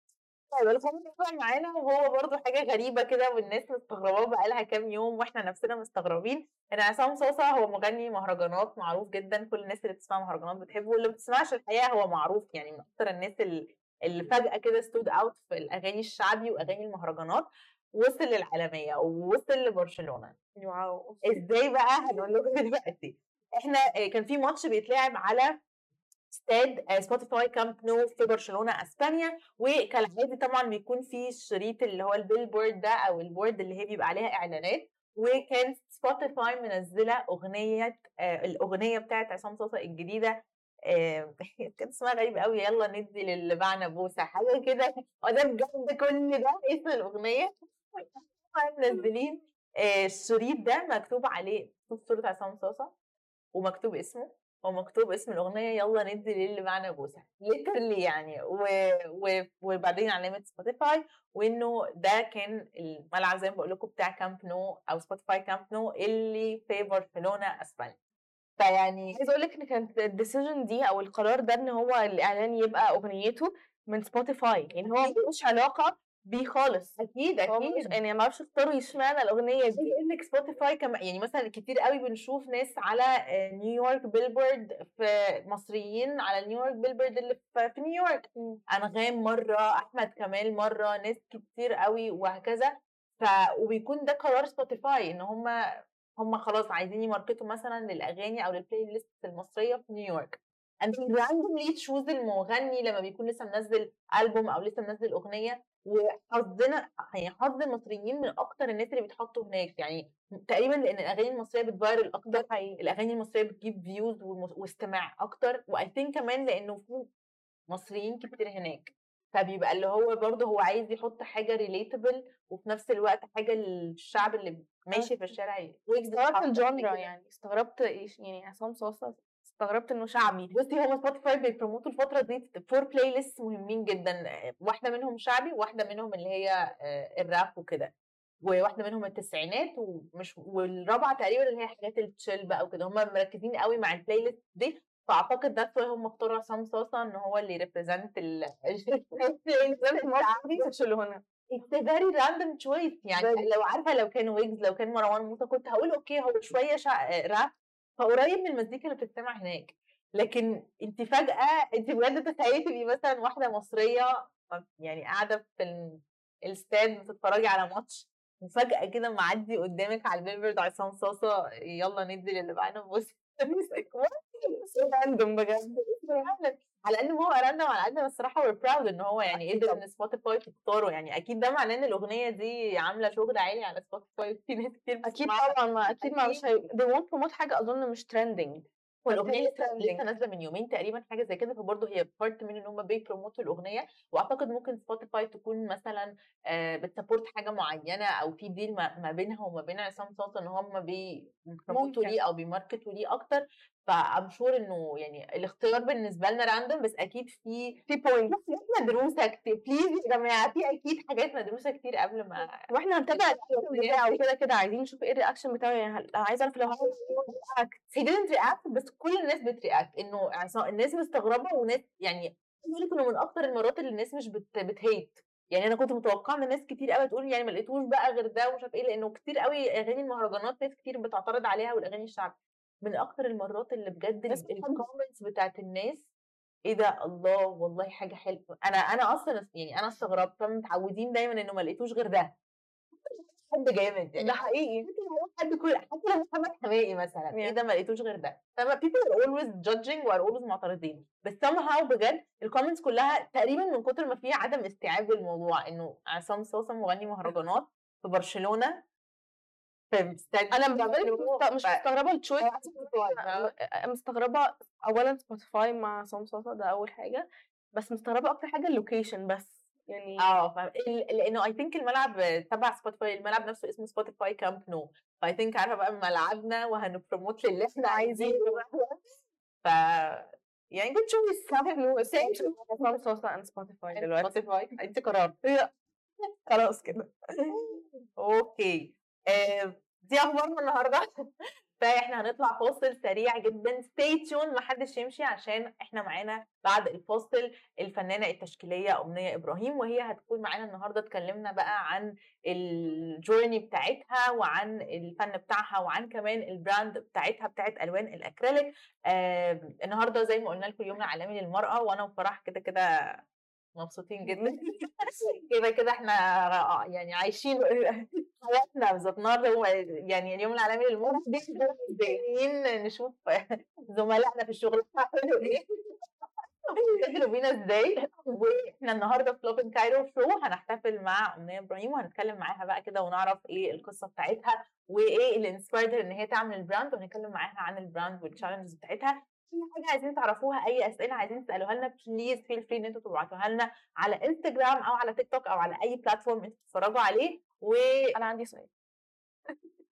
طيب الخبر طلع معانا وهو برضه حاجة غريبة كده والناس مستغرباه بقى لها كام يوم وإحنا نفسنا مستغربين إن عصام صاصا هو مغني مهرجانات معروف جدا كل الناس اللي بتسمع مهرجانات بتحبه واللي ما بتسمعش الحقيقة هو معروف يعني من أكتر الناس ال- اللي فجأة كده stood out في الأغاني الشعبي وأغاني المهرجانات وصل للعالمية ووصل لبرشلونة. wow. إزاي بقى؟ هنقول لكم دلوقتي. إحنا آه، كان في ماتش بيتلعب على استاد آه، سبوتيفاي كامب نو في برشلونة أسبانيا. وكالعادة طبعا بيكون في الشريط اللي هو ال billboard ده أو ال board اللي هي بيبقى عليها إعلانات. وكان سبوتيفاي منزلة أغنية آه الأغنية بتاعت عصام صاصا الجديدة. آه كان اسمها غريب قوي يلا ندي للي باعنا بوسة. حاجة كده. آه ده بجد كل ده اسم الأغنية. منزلين آه، الشريط ده مكتوب عليه صورة عصام صاصة ومكتوب اسمه. ومكتوب اسم الأغنية يلا ندي للي باعنا بوسة literally يعني و... و... وبعدين علامة سبوتيفاي وإنه ده كان الملعب زي ما بقول لكم بتاع كامب نو أو سبوتيفاي كامب نو اللي في برشلونة أسبانيا. فيعني عايزة أقول لك إن كانت ال decision دي أو القرار ده إن هو الإعلان يبقى أغنيته من سبوتيفاي يعني هو ملوش علاقة بيه خالص. مش أكيد. يعني ما أعرفش اختاروا اشمعنى الأغنية دي. إنك سبوتيفاي كمان يعني مثلا كتير قوي بنشوف ناس على آه، نيويورك billboard في مصريين على نيويورك billboard اللي في نيويورك أنغام مرة أحمد كمال مرة ناس كتير قوي وهكذا. ف وبيكون ده قرار سبوتيفاي إن هم هم خلاص عايزين ي market وا مثلا للأغاني أو لل playlist المصرية في نيويورك they randomly choose المغني لما بيكون لسه منزل البوم أو لسه منزل أغنية. وحظنا يعني حظ المصريين من أكتر الناس اللي بيتحطوا هناك يعني تقريبا لأن الأغاني المصرية بت viral أكتر الأغاني المصرية بتجيب views واستماع أكتر و I think كمان لأنه في مصريين كتير هناك فبيبقى اللي هو برضه هو عايز يحط حاجة relatable وفي نفس الوقت حاجة للشعب اللي ماشي في الشارع استغربت ال genre. يعني استغربت يعني عصام صاصا استغربت إنه شعبي. بصي هما سبوتيفاي بي promote وا الفترة دي four playlist مهمين جدا. واحدة منهم شعبي واحدة منهم اللي هي آه، الراب وكده. وواحدة منهم التسعينات ومش والرابعة تقريبا اللي هي حاجات ال chill بقى وكده. هم مركزين قوي مع ال playlist دي. فأعتقد ده why هم اختاروا عصام صاصا إن هو اللي represent برشلونه It's a very random choice يعني. لو عارفة لو كان ويجز لو كان مروان موسى كنت هقول okay هو شوية شع... راب فقريب من المزيكا اللي بتتسمع هناك لكن انت فجأة انت بجد تخيلي تبقي مثلا واحدة مصرية يعني قاعدة في ال- الاستاد بتتفرجي على ماتش وفجأة كده معدي قدامك على ال billboard عصام صاصا يلا ندي للي بعنا بص بجد على قد ما هو random على قد ما الصراحة we're proud إن هو يعني قدر. إن سبوتيفاي تختاره يعني أكيد ده معناه إن الأغنية دي عاملة شغل عالي على سبوتيفاي في ناس كتير بتسمعها طبعًا ما أكيد ما مش. هي they won't promote حاجة أظن مش trending والأغنية لسه. نازلة من يومين تقريبا حاجة زي كده فبرضه هي part من إن هم بي promote وا الأغنية وأعتقد ممكن سبوتيفاي تكون مثلا آه، بت support حاجة معينة أو في deal ما بينها وما بين عصام صاصا إن هم بي promote وا. ليه أو بي market وا ليه أكتر ف I'm sure إنه يعني الاختيار بالنسبة لنا random بس أكيد في في حاجات مدروسه كتير. please يا جماعة في أكيد حاجات مدروسة كتير قبل ما وإحنا هنتابع بتاعه وكده كده عايزين نشوف إيه ال reaction بتاعه. يعني عايزة أعرف لو هو react he didn't react بس كل الناس بت react إنه عصام- الناس مستغربة وناس يعني بيقول لك إنه من أكتر المرات اللي الناس مش بت بت hate يعني أنا كنت متوقعة إن ناس كتير قوي تقول يعني ما لقيتوش بقى غير ده ومش عارف إيه لأنه كتير قوي أغاني المهرجانات ناس كتير بتعترض عليها والأغاني الشعبي من أكتر المرات اللي بجد. ال comments بتاعت الناس إيه ده الله والله حاجة حلوة. أنا أنا أصلا يعني أنا استغربت فمتعودين دايما إنه ما لقيتوش غير ده. حد جامد يعني. ده حقيقي. حد كل حتى لو محمد حماقي مثلا إيه. ده ما لقيتوش غير ده. فما people are always judging و are always معترضين. بس somehow بجد ال comments كلها تقريبا من كتر ما فيها عدم استيعاب الموضوع إنه عصام صاصا مغني مهرجانات في برشلونة استاد أنا لي مش مستغربة ال choice مستغربة اولا سبوتيفاي مع صاصا ده أول حاجة بس مستغربة أكتر حاجة ال location بس يعني آه. فاهم لأنه I think الملعب تبع سبوتيفاي الملعب نفسه اسمه سبوتيفاي كامب نو ف I think عارفة بقى ملعبنا وهن promote للي إحنا عايزينه. ف يعني good choice عصام صاصا and سبوتيفاي دلوقتي. سبوتيفاي أنت قررت. خلاص كده. okay دي اخبارنا النهارده. فإحنا هنطلع فاصل سريع جدا. stay tuned محدش يمشي عشان إحنا معانا بعد الفاصل الفنانة التشكيلية أمنية إبراهيم وهي هتكون معانا النهارده. اتكلمنا بقى عن الجورني بتاعتها وعن الفن بتاعها وعن كمان البراند بتاعتها بتاعت ألوان الأكريليك. آه النهارده زي ما قلنا لكم يوم العالمي للمرأة وأنا وفرح كده كده مبسوطين جدا. كده كده إحنا يعني عايشين حياتنا هو يعني اليوم العالمي للمرأة جايين نشوف زملائنا في الشغل هيعملوا إيه بيتجروا بينا إزاي؟ وإحنا النهارده في Lovin Cairo show هنحتفل مع أمنية إبراهيم وهنتكلم معاها بقى كده ونعرف إيه القصة بتاعتها وإيه اللي inspired إن هي تعمل ال brand وهنتكلم معاها عن ال brand وال challenges بتاعتها. حاجة عايزين تعرفوها أي أسئلة عايزين تسألوها لنا please feel free إن أنتوا تبعتوها لنا على انستجرام أو على تيك توك أو على أي platform أنتوا بتتفرجوا عليه و أنا عندي سؤال.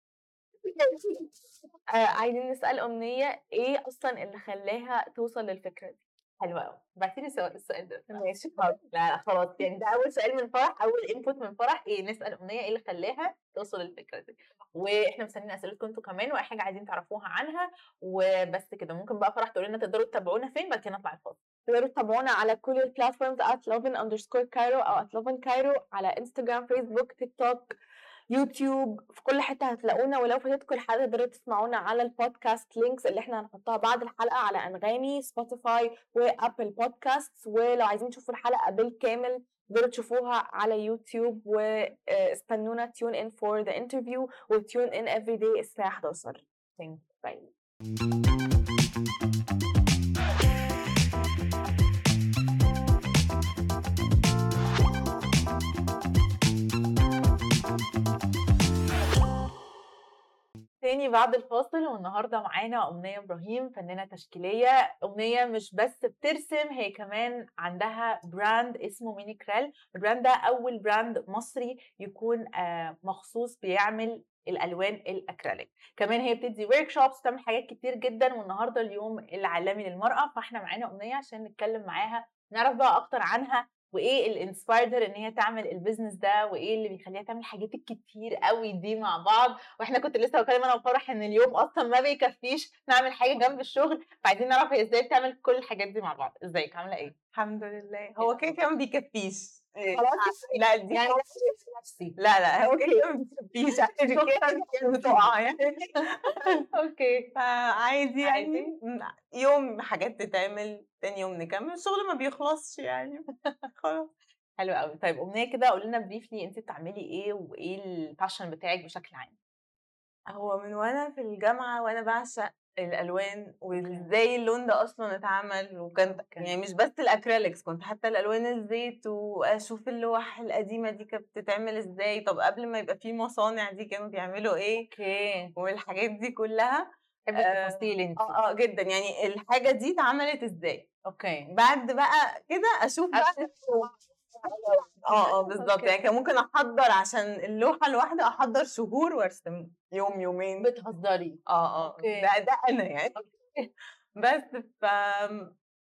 آه عايزين نسأل أمنية إيه أصلا اللي خلاها توصل للفكرة دي؟ حلوة قوي بعتي لي السؤال ده. ماشي لا لا خلاص. يعني ده أول سؤال من فرح أول input من فرح. إيه نسأل أمنية إيه اللي خلاها توصل للفكرة دي. وإحنا مستنيين أسئلتكم أنتوا كمان وأي حاجة عايزين تعرفوها عنها. وبس كده. ممكن بقى فرح تقول لنا تقدروا تتابعونا فين بعد كده نطلع الفاصل. تقدروا تتابعونا على كل ال platforms at lovin underscore Cairo أو at lovin Cairo على انستجرام فيسبوك تيك توك يوتيوب في كل حتة هتلاقونا ولو فاتتكم الحلقة تقدروا تسمعونا على ال podcast links اللي إحنا هنحطها بعد الحلقة على أنغامي سبوتيفاي و Apple Podcast ولو عايزين تشوفوا الحلقة بالكامل تقدروا تشوفوها على يوتيوب. واستنونا tune in for the interview و tune in every day الساعة 11 Thank bye تاني بعد الفاصل والنهارده معانا امنيه إبراهيم فنانة تشكيلية. امنيه مش بس بترسم هي كمان عندها brand اسمه ميني كرال ال brand ده أول براند مصري يكون آه، مخصوص بيعمل الألوان الأكريليك. كمان هي بتدي workshops بتعمل حاجات كتير جدا والنهارده اليوم العالمي للمرأة. فإحنا معانا امنيه عشان نتكلم معاها نعرف بقى أكتر عنها. وإيه ال inspired إن هي تعمل ال business ده وإيه اللي بيخليها تعمل الحاجات الكتير قوي دي مع بعض. وإحنا كنت لسه بكلم أنا وفرح إن اليوم أصلا ما بيكفيش نعمل حاجة جنب الشغل فعايزين نعرف هي إزاي بتعمل كل الحاجات دي مع بعض. إزيك؟ عاملة إيه؟ الحمد لله. هو كده كده ما بيكفيش. خلاص لا دي يعني نفسي. لا لا هو كده عشان بتقع يعني okay. عادي. يعني يوم حاجات تتعمل تاني يوم نكمل. الشغل ما بيخلصش يعني. خلاص. حلو قوي طيب أمنية كده قولي لنا briefly أنت بتعملي إيه وإيه ال passion بتاعك بشكل عام؟ هو من وأنا في الجامعة وأنا باعشق الألوان وإزاي اللون ده أصلًا اتعمل، وكان. يعني مش بس ال acrylics كنت حتى الألوان الزيت وأشوف اللوح القديمة دي كانت بتتعمل إزاي، طب قبل ما يبقى في مصانع دي كانوا بيعملوا إيه، okay. والحاجات دي كلها بتحبي آآ التفاصيل أنتِ. آه، آه جدًا، يعني الحاجة دي اتعملت إزاي، okay. بعد بقى كده أشوف بقى آه، آه بالضبط، أوكي. يعني كان ممكن أحضّر عشن اللوحة الواحدة أحضّر شهور وأرسم يوم، يومين. بتهزري. آه، آه، okay. ده ده أنا يعني. بس ف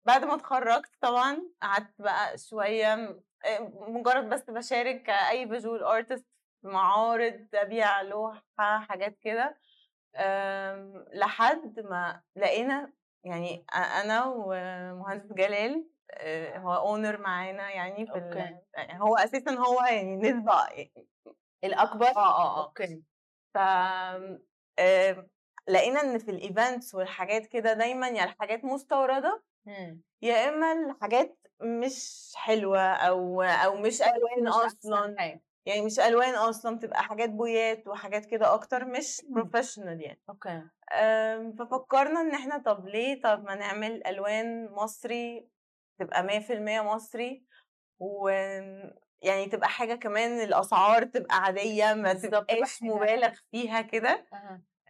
بعد ما اتخرّجت طبعًا قعدت بقى شوية م آآ مجرّد بس باشارك كأي visual artist في معارض، أبيع لوحة، حاجات كده، لحد ما لقينا يعني أ أنا ومهندس جلال هو owner معانا يعني في ال okay. يعني هو أساسًا هو يعني نسبة الأكبر؟ آه، آه، آه. okay. ف آمم لقينا إن في ال events والحاجات كده دايمًا يا الحاجات مستوردة، إمم. يا إما الحاجات مش حلوة أو أو مش أصلًا، حاجة. يعني مش ألوان أصلًا، بتبقى حاجات بويات وحاجات كده أكتر مش إمم. professional يعني. آمم ففكّرنا إن إحنا طب ليه، طب ما نعمل ألوان مصري تبقى 100% مصري، وآمم يعني تبقى حاجة كمان الأسعار تبقى عادية، ما تبقاش مُبالغ فيها كده.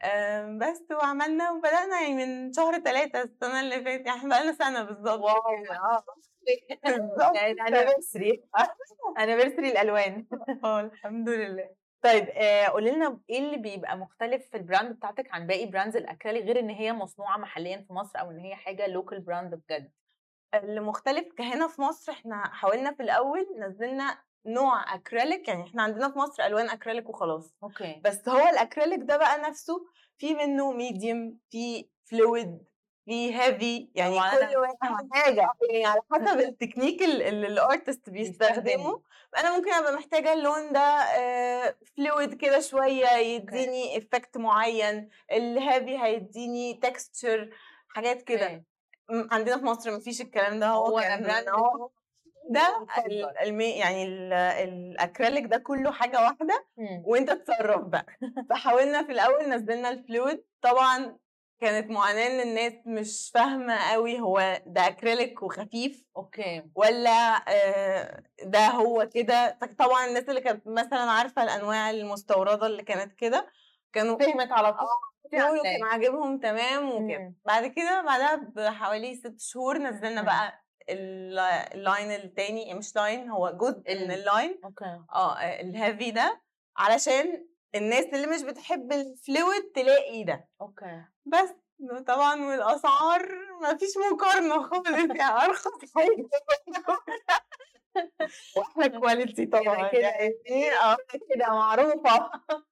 آمم بس وعملنا وبدأنا يعني من شهر 3 السنة اللي فاتت، يعني إحنا بقى لنا سنة بالضبط. واو! آه. يعني anniversary anniversary الألوان. آه، الحمد لله. طيب آآ قولي لنا إيه اللي بيبقى مختلف في الbrand بتاعتِك عن باقي brands الأكريليك غير إن هي مصنوعة محليًا في مصر أو إن هي حاجة local brand بجد؟ اللي مختلف كهنا في مصر إحنا حاولنا في الأول نزّلنا نوع أكريليك، يعني إحنا عندنا في مصر ألوان أكريليك وخلاص، أوكي. بس هو الأكريليك ده بقى نَفْسه في منّه medium، في fluid، في heavy، يعني كل واحد حاجة، يعني على حسب التكنيك ال اللي الartist بيستخدمه،. أنا ممكن أبقى محتاجة اللون ده آآ fluid كده شوية يدّيني effect معيّن، الheavy هيدّيني texture حاجات كده. عندنا في مصر ما فيش الكلام ده، هو هو كان هو ده المي يعني ال الأكريليك ده كلّه حاجة واحدة إمم. وأنت اتصرّف بقى. فحاولنا في الأول نزّلنا الfluid طبعًا كانت معاناة إن الناس مش فاهمة أوي هو ده أكريليك وخفيف okay. والّا آآ ده هو كده، فطبعًا الناس اللي كانت مثلًا عارفة الأنواع المستوردة اللي كانت كده، كانوا فهمت على طول. كان عاجبهم تمام وكده. إمم. بعد كده بعدها بحوالي 6 شهور نزّلنا إمم. بقى ال الline التاني مش line هو جزء من ال الline أوكي. آه، ال heavy ده علشان الناس اللي مش بتحب الfluid تلاقي ده. أوكي. بس طبعًا والأسعار ما فيش مقارنة خالص يعني أرخص حاجة وأحلى quality طبعًا كده يعني آه. كده معروفة.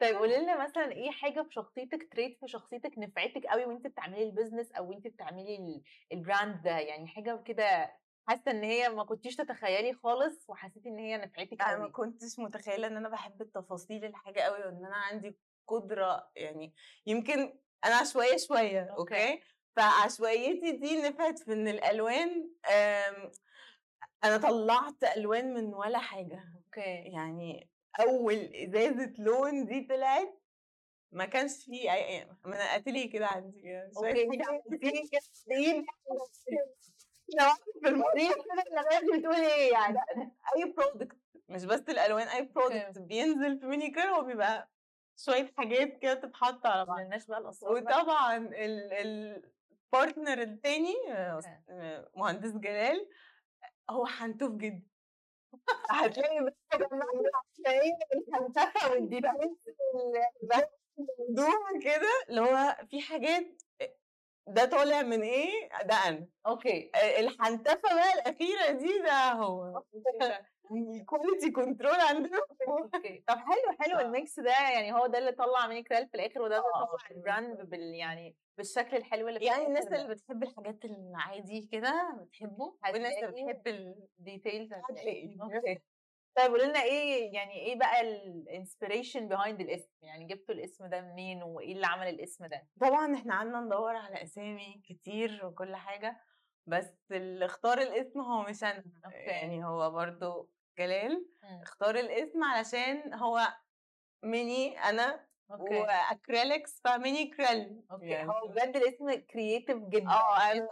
طيب قولي لنا مثلًا إيه حاجة في شخصيتِك trait في شخصيتِك نفعتِك أوي وأنتِ بتعملي الbusiness أو وأنتِ بتعملي ال الbrand ده، يعني حاجة كده حاسة إن هي ما كنتيش تتخيلي خالص وحسيتِ إن هي نفعتِك أنا ما أوي؟ كنتش متخيلة إن أنا باحب التفاصيل الحاجة أوي وإن أنا عندي قدرة يعني يمكن أنا عشوائية شوية، okay. okay، فعشوائيتي دي نفعت في إن الألوان آمم أنا طلّعت ألوان من ولا حاجة، okay. يعني أول إزازة لون دي طلعت ما كانش في أي ما أنا atelier كده عندي كده. حاجات في المريخ كده لغاية بتقولي إيه يعني؟ أي product مش بس الألوان، أي product أوكي. بينزل في mini كده هو بيبقى شوية حاجات كده تتحط على بعض. لناش بقى بقى. وطبعًا ال الpartner التاني مهندس جلال هو حنتوف جدًا. هتلاقي بقى هتلاقيه الفلسفة والdetails ال موضوع كده اللي هو في حاجات ده طالع من إيه، ده أنا. okay. آآ الحنتفة بقى الأخيرة دي ده هو. ال quality control عندنا هو. okay. طب حلو، حلو آه. ال mix ده يعني هو ده اللي طلّع Mini Cryl في الآخر وده اللي آه، طلّع بالضبط. ال brand بال يعني بالشكل الحلو اللي يعني الناس. اللي بتحب الحاجات العادي كده بتحبه، والناس اللي بتحب ال details هتلاقي. هتلاقي. طيب قولي لنا إيه يعني إيه بقى ال inspiration behind الاسم، يعني جبتوا الاسم ده منين وإيه اللي عمل الاسم ده؟ طبعًا إحنا قعدنا ندوّر على أسامي كتير وكل حاجة، بس اللي اختار الاسم هو مش أنا، okay. يعني هو برضه جلال. اختار الاسم علشان هو مني أنا okay و acrylics ف Mini Cryl okay يعني هو بجد الاسم creative جدا آه أنا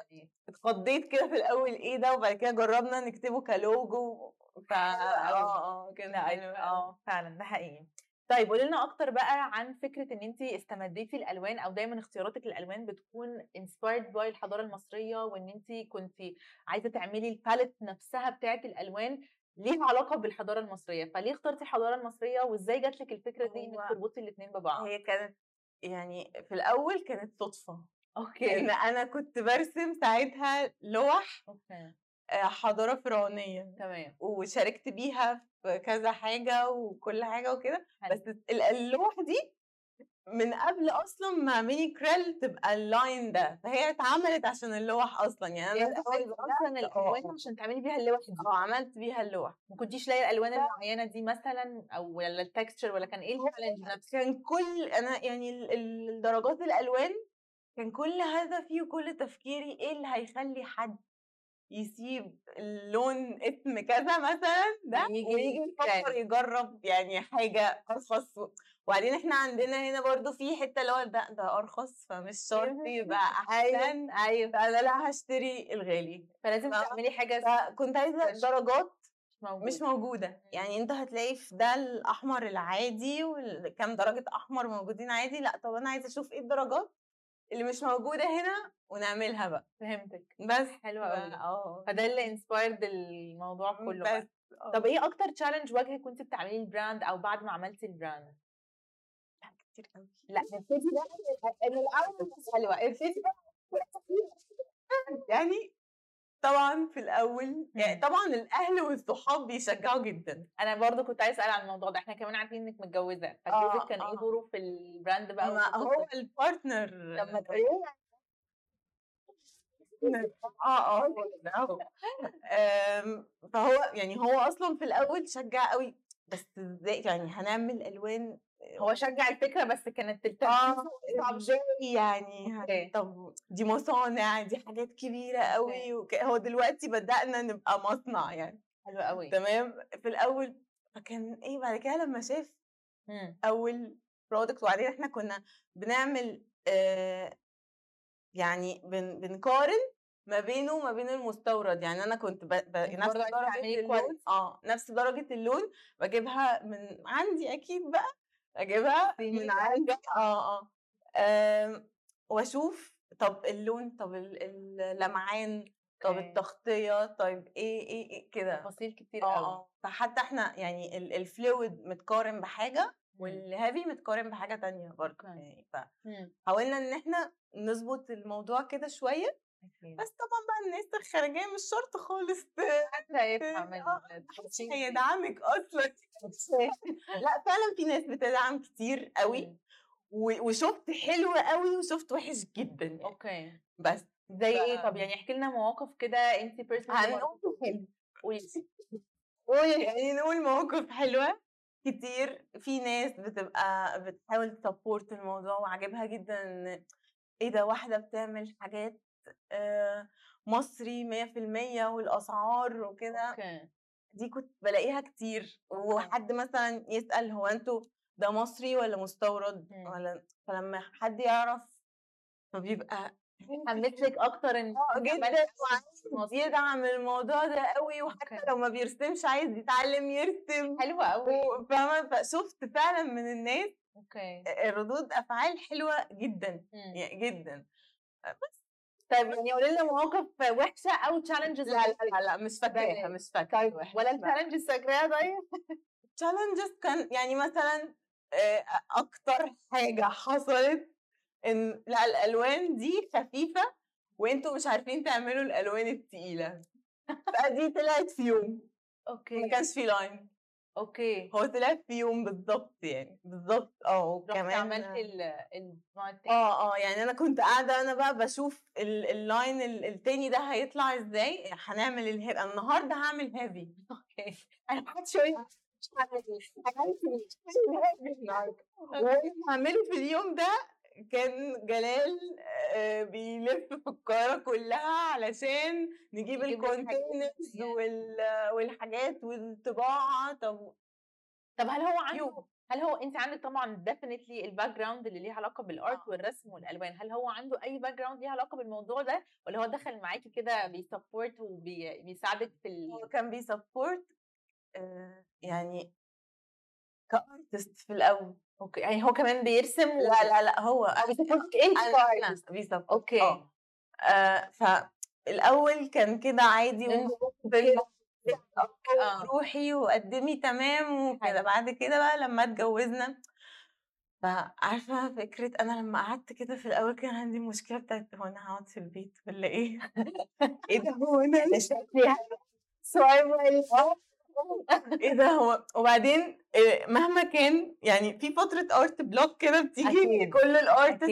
اتخضيت كده في الأول إيه ده وبعد كده جربنا نكتبه كلوجو ف. آه حلو أيوة، أوي. آه فعلا ده حقيقي. طيب قولي لنا أكتر بقى عن فكرة إن انت استمديتي الألوان أو دايما اختياراتك للألوان بتكون inspired by الحضارة المصرية وإن انت كنت عايزة تعملي ال palette نفسها بتاعة الألوان ليها علاقة بالحضارة المصرية. فليه اخترتي الحضارة المصرية وإزاي جات لك الفكرة دي إنك تربطي الاثنين ببعض؟ هي كانت يعني في الأول كانت صدفة. ان okay أنا كنت برسم ساعتها لوح okay. آه، حضارة فرعونية تمام. وشاركت بيها في كذا حاجة وكل حاجة وكده. بس ال- اللوح دي من قبل أصلا ما Mini Cryl تبقى ال line ده فهي اتعملت عشان اللوح أصلا يعني أنا أصلا بدأت- الألوان عشان تعملي بيها اللوح دي. آه عملت بيها اللوح. ما كنتيش لاقية الألوان المعينة دي مثلا أو ولا ال texture ولا كان إيه ال challenge نفسه كان كل أنا يعني ال- ال- الدرجات الألوان كان كل هدفي وكل تفكيري إيه اللي هيخلي حد يسيب اللون اسم كذا مثلا ده ويجي ويجي يفكر. يجرب يعني حاجة أرخص وبعدين إحنا عندنا هنا برضو في حتة اللي هو ده ده أرخص فمش شرط يبقى أحسن أيوه فأنا لأ هشتري الغالي فلازم فاهمة؟ تعملي حاجة فكنت عايزة. درجات موجودة. مش موجودة يعني أنت هتلاقي في ده الأحمر العادي وكام درجة أحمر موجودين عادي لأ طب أنا عايزة أشوف إيه الدرجات اللي مش موجودة هنا ونعملها بقى. فهمتك. بس حلوة قوي آه فده اللي inspired الموضوع كله بقى. بس. آه. طب إيه أكتر challenge واجهك وانت بتعملي ال brand أو بعد ما عملتي ال brand لأ، كتير قوي لأ نبتدي بقى. من الأول مش حلوة. ابتدي بقى. يعني طبعا في الأول يعني. طبعا الأهل والصحاب بيشجعوا جدا أنا برضو كنت عايز أسأل عن الموضوع ده إحنا كمان عارفين إنك متجوزة آه، فجوزك كان إيه آه. دوره في ال brand بقى ما هو؟ ال partner لما آه آه فهو يعني هو أصلا في الأول شجع قوي بس إزاي يعني هنعمل ألوان هو شجع الفكرة بس كانت آه التنفيذ صعب إزاي يعني okay. هن- طب دي مصانع دي حاجات كبيرة قوي وك... هو دلوقتي بدأنا نبقى مصنع يعني حلو قوي تمام في الأول فكان إيه بعد كده لما شاف مم. أول product وبعدين إحنا كنا بنعمل آه يعني بن بنقارن ما بينه وما بين المستورد يعني أنا كنت ب... ب... نفس درجة اللون. آه نفس درجة اللون بجيبها من عندي أكيد بقى أجيبها من. عندي آه آه وأشوف طب اللون طب ال- اللمعان طب okay. التغطية طيب إيه إيه, إيه كده تفاصيل كتير قوي آه فحتى إحنا يعني ال- ال fluid متقارن بحاجة وال heavy متقارن بحاجة تانية برضه. يعني. فحاولنا إن إحنا نظبط الموضوع كده شوية. بس طبعا بقى الناس الخارجية مش شرط خالص حتى يفهم آه، أصلا. لا فعلا في ناس بتدعم كتير قوي وشفت حلو قوي وشفت وحش جدا يعني. okay. بس زي ف- إيه؟ طب يعني احكي لنا مواقف كده انت personally هنقول حلو. قولي. يعني نقول مواقف حلوة كتير. في ناس بتبقى بتحاول ت support الموضوع وعاجبها جدا إيه ده واحدة بتعمل حاجات مصري مية في المية والأسعار وكده دي كنت بلاقيها كتير وحد مثلا يسأل هو أنتوا ده مصري ولا مستورد. ولا فلما حد يعرف فبيبقى حمست لك أكتر إن أنت جدا مصري. يدعم الموضوع ده قوي وحتى. لو ما بيرسمش عايز يتعلم يرسم حلوة قوي فاهمة فشفت فعلا من الناس okay ردود أفعال حلوة جدا. يعني جدا طيب يعني قولي لنا مواقف وحشة أو challenges لا لا مش فاكراها مش فاكرة طيب ولا ال challenges فاكراها؟ طيب. challenges كان يعني مثلا آه، أكتر حاجة حصلت إن لأ الألوان دي خفيفة وأنتوا مش عارفين تعملوا الألوان التقيلة. فدي طلعت في يوم. ما okay. كانش في line okay. هو طلع في يوم بالظبط يعني بالظبط آه وكمان عملتي ال- آه آه يعني أنا كنت قاعدة أنا بقى بشوف ال- ال line ال- التاني ده هيطلع إزاي هنعمل ال heavy النهارده هعمل heavy okay. أنا قعدت شوية مش عارفة إيه. واللي هعمله في اليوم ده كان جلال آه، بيلف في القاهرة كلها علشان نجيب ال containers. وال- والحاجات والطباعة طب طب هل هو عنده. هل هو انت عندك طبعا definitely ال background اللي ليها علاقة بال art آه. والرسم والألوان هل هو عنده أي background ليها علاقة بالموضوع ده ولا هو دخل معاكي كده بي support وبيساعدك في ال... هو كان بي support يعني ك artist في الأول okay يعني هو كمان بيرسم. لا لا لا هو أنا بي support okay آه آه، فالاول كان كده عادي آه. روحي وقدمي تمام وكده حلو. بعد كده بقى لما اتجوزنا فعارفة فكرة أنا لما قعدت كده في الأول كان عندي مشكلة بتاعت هو أنا هقعد في البيت ولا إيه؟ إيه ده هو أنا شكلي سؤال إيه ده هو وبعدين إيه، مهما كان يعني في فترة art block كده بتيجي أكيد. كل ال art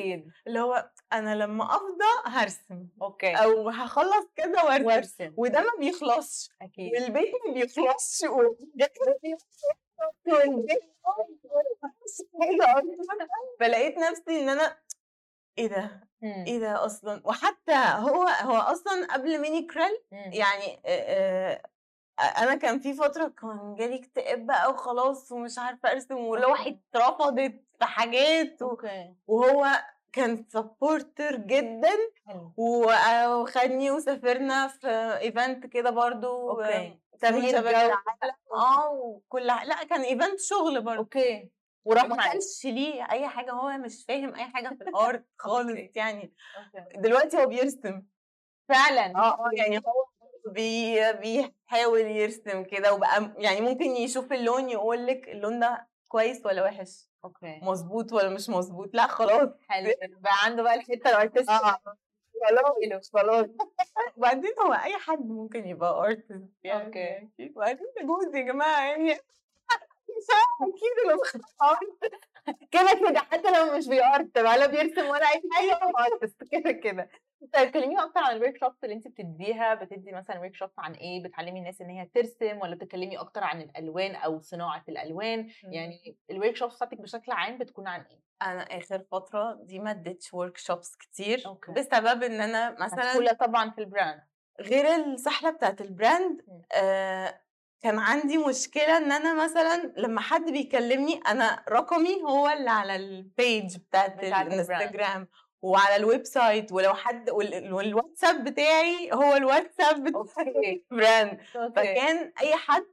اللي هو أنا لما أفضى هرسم okay أو هخلص كده وأرسم وأرسم وده ما بيخلصش أكيد والبيت ما بيخلصش. فلقيت نفسي إن أنا إيه ده مم. إيه ده أصلا وحتى هو هو أصلا قبل ميني كريل مم. يعني آه، آه، أنا كان في فترة كان جالي اكتئاب بقى وخلاص ومش عارفة أرسم ولوحي اترفضت في حاجات و- okay. وهو كان supporter جدا وخدني وسافرنا في event كده برضو okay. تغيير جو العالم. آه وكل لأ كان event شغل برضو. okay. وراح ما كانش ليه أي حاجة هو مش فاهم أي حاجة في ال art خالص. يعني. okay. دلوقتي هو بيرسم. فعلا. آه آه يعني هو بي بيحاول يرسم كده وبقى يعني ممكن يشوف اللون يقول لك اللون ده كويس ولا وحش okay. مظبوط ولا مش مظبوط لأ خلاص. حلو بقى عنده بقى الحتة ال artist. آه. خلاص خلاص. وبعدين هو أي حد ممكن يبقى artist يعني. okay. وبعدين ده جوزي يا جماعة يعني مش أكيد لو كده كده. حتى لو مش بي art ولا بيرسم ولا أي حاجة هو artist كده كده. طيب كلميني أكتر عن ال workshops اللي انت بتديها بتدي مثلا workshop عن إيه بتعلمي الناس إن هي ترسم ولا بتتكلمي أكتر عن الألوان أو صناعة الألوان يعني ال workshops بتاعتك بشكل عام بتكون عن إيه أنا آخر فترة دي ما اديتش workshops كتير okay. بسبب إن أنا مثلا مسؤوله طبعا في ال brand غير السحله بتاعت ال brand مم. آه كان عندي مشكلة إن أنا مثلا لما حد بيكلمني أنا رقمي هو اللي على ال page بتاعت بتاعت. الانستجرام وعلى ال website ولو حد وال- والواتساب بتاعي هو الواتساب بتاع okay. ال brand okay. فكان أي حد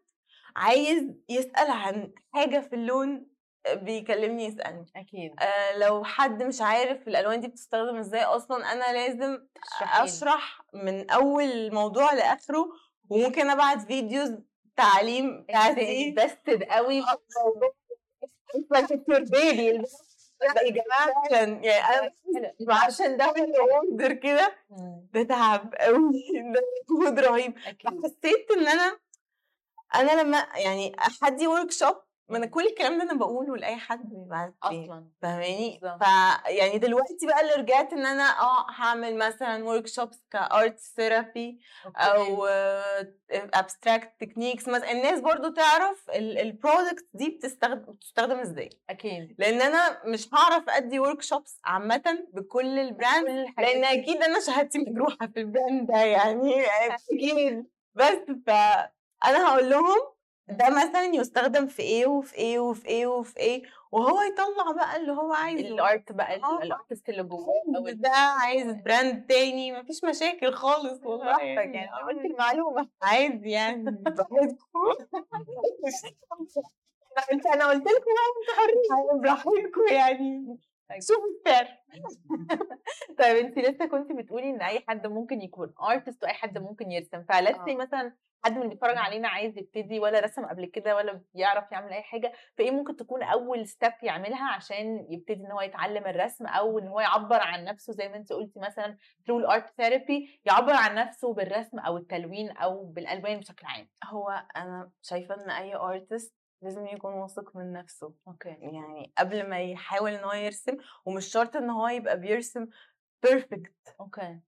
عايز يسأل عن حاجة في اللون بيكلمني يسألني. أكيد. آه لو حد مش عارف الألوان دي بتستخدم إزاي أصلا أنا لازم تشرحيلي. أشرح من أول الموضوع لآخره وممكن أبعت videos تعليم بتاعتي. invested قوي. baby لا يا جماعة عشان يعني أنا عشان ده order كده ده تعب قوي ده مجهود رهيب فحسيت ان أنا أنا لما يعني حد workshop ما أنا كل الكلام ده أنا بقوله لأي حد بيبعت لي أصلا فاهماني؟ بالظبط. ف يعني دلوقتي بقى اللي رجعت إن أنا آه هعمل مثلا workshops ك art therapy أو abstract techniques مثلا الناس برضو تعرف ال product دي بتستخدم بتستخدم إزاي. أكيد. لأن أنا مش هعرف أدي workshops عامه بكل ال brand لأن. أكيد أنا شهادتي مجروحة في ال brand ده يعني أكيد. بس فانا هقول لهم ده مثلا يستخدم في إيه وفي إيه وفي إيه وفي إيه وهو يطلع بقى اللي هو عايزه. ال art بقى آه. ال artist اللي جواه أو ده عايز brand تاني مفيش مشاكل خالص والله يعني آه. قلت المعلومة. عادي يعني انت أنا قلت لكم أنتوا حرين براحتكم يعني. شوفوا السعر. طيب انت لسه كنت بتقولي إن أي حد ممكن يكون artist وأي حد ممكن يرسم. فلسه آه. مثلا حد من اللي بيتفرج علينا عايز يبتدي ولا رسم قبل كده ولا بيعرف يعمل أي حاجة فإيه ممكن تكون أول step يعملها عشان يبتدي إن هو يتعلم الرسم أو إن هو يعبر عن نفسه زي ما أنت قلتي مثلا through ال art therapy يعبر عن نفسه بالرسم أو التلوين أو بالألوان بشكل عام. هو أنا شايفة إن أي artist لازم يكون واثق من نفسه. okay. يعني قبل ما يحاول إن هو يرسم ومش شرط إن هو يبقى بيرسم perfect okay.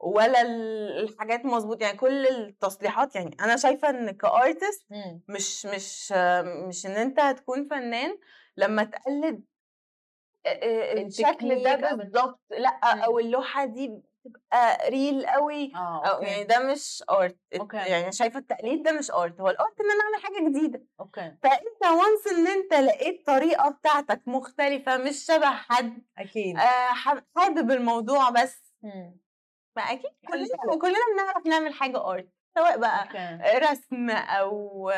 ولا ال- الحاجات مظبوط يعني كل التصليحات يعني أنا شايفة إن ك artist مم. مش مش مش إن أنت هتكون فنان لما تقلد آه، آه، الشكل ده بالظبط لأ مم. أو اللوحة دي تبقى real قوي آه أو يعني ده مش art. يعني شايفة التقليد ده مش art هو ال art إن أنا أعمل حاجة جديدة. okay. فأنت once إن أنت لقيت طريقة بتاعتك مختلفة مش شبه حد أكيد. آه حابب الموضوع بس. مم. ما أكيد. كلنا كلنا بنعرف نعمل حاجة art سواء بقى رسم أو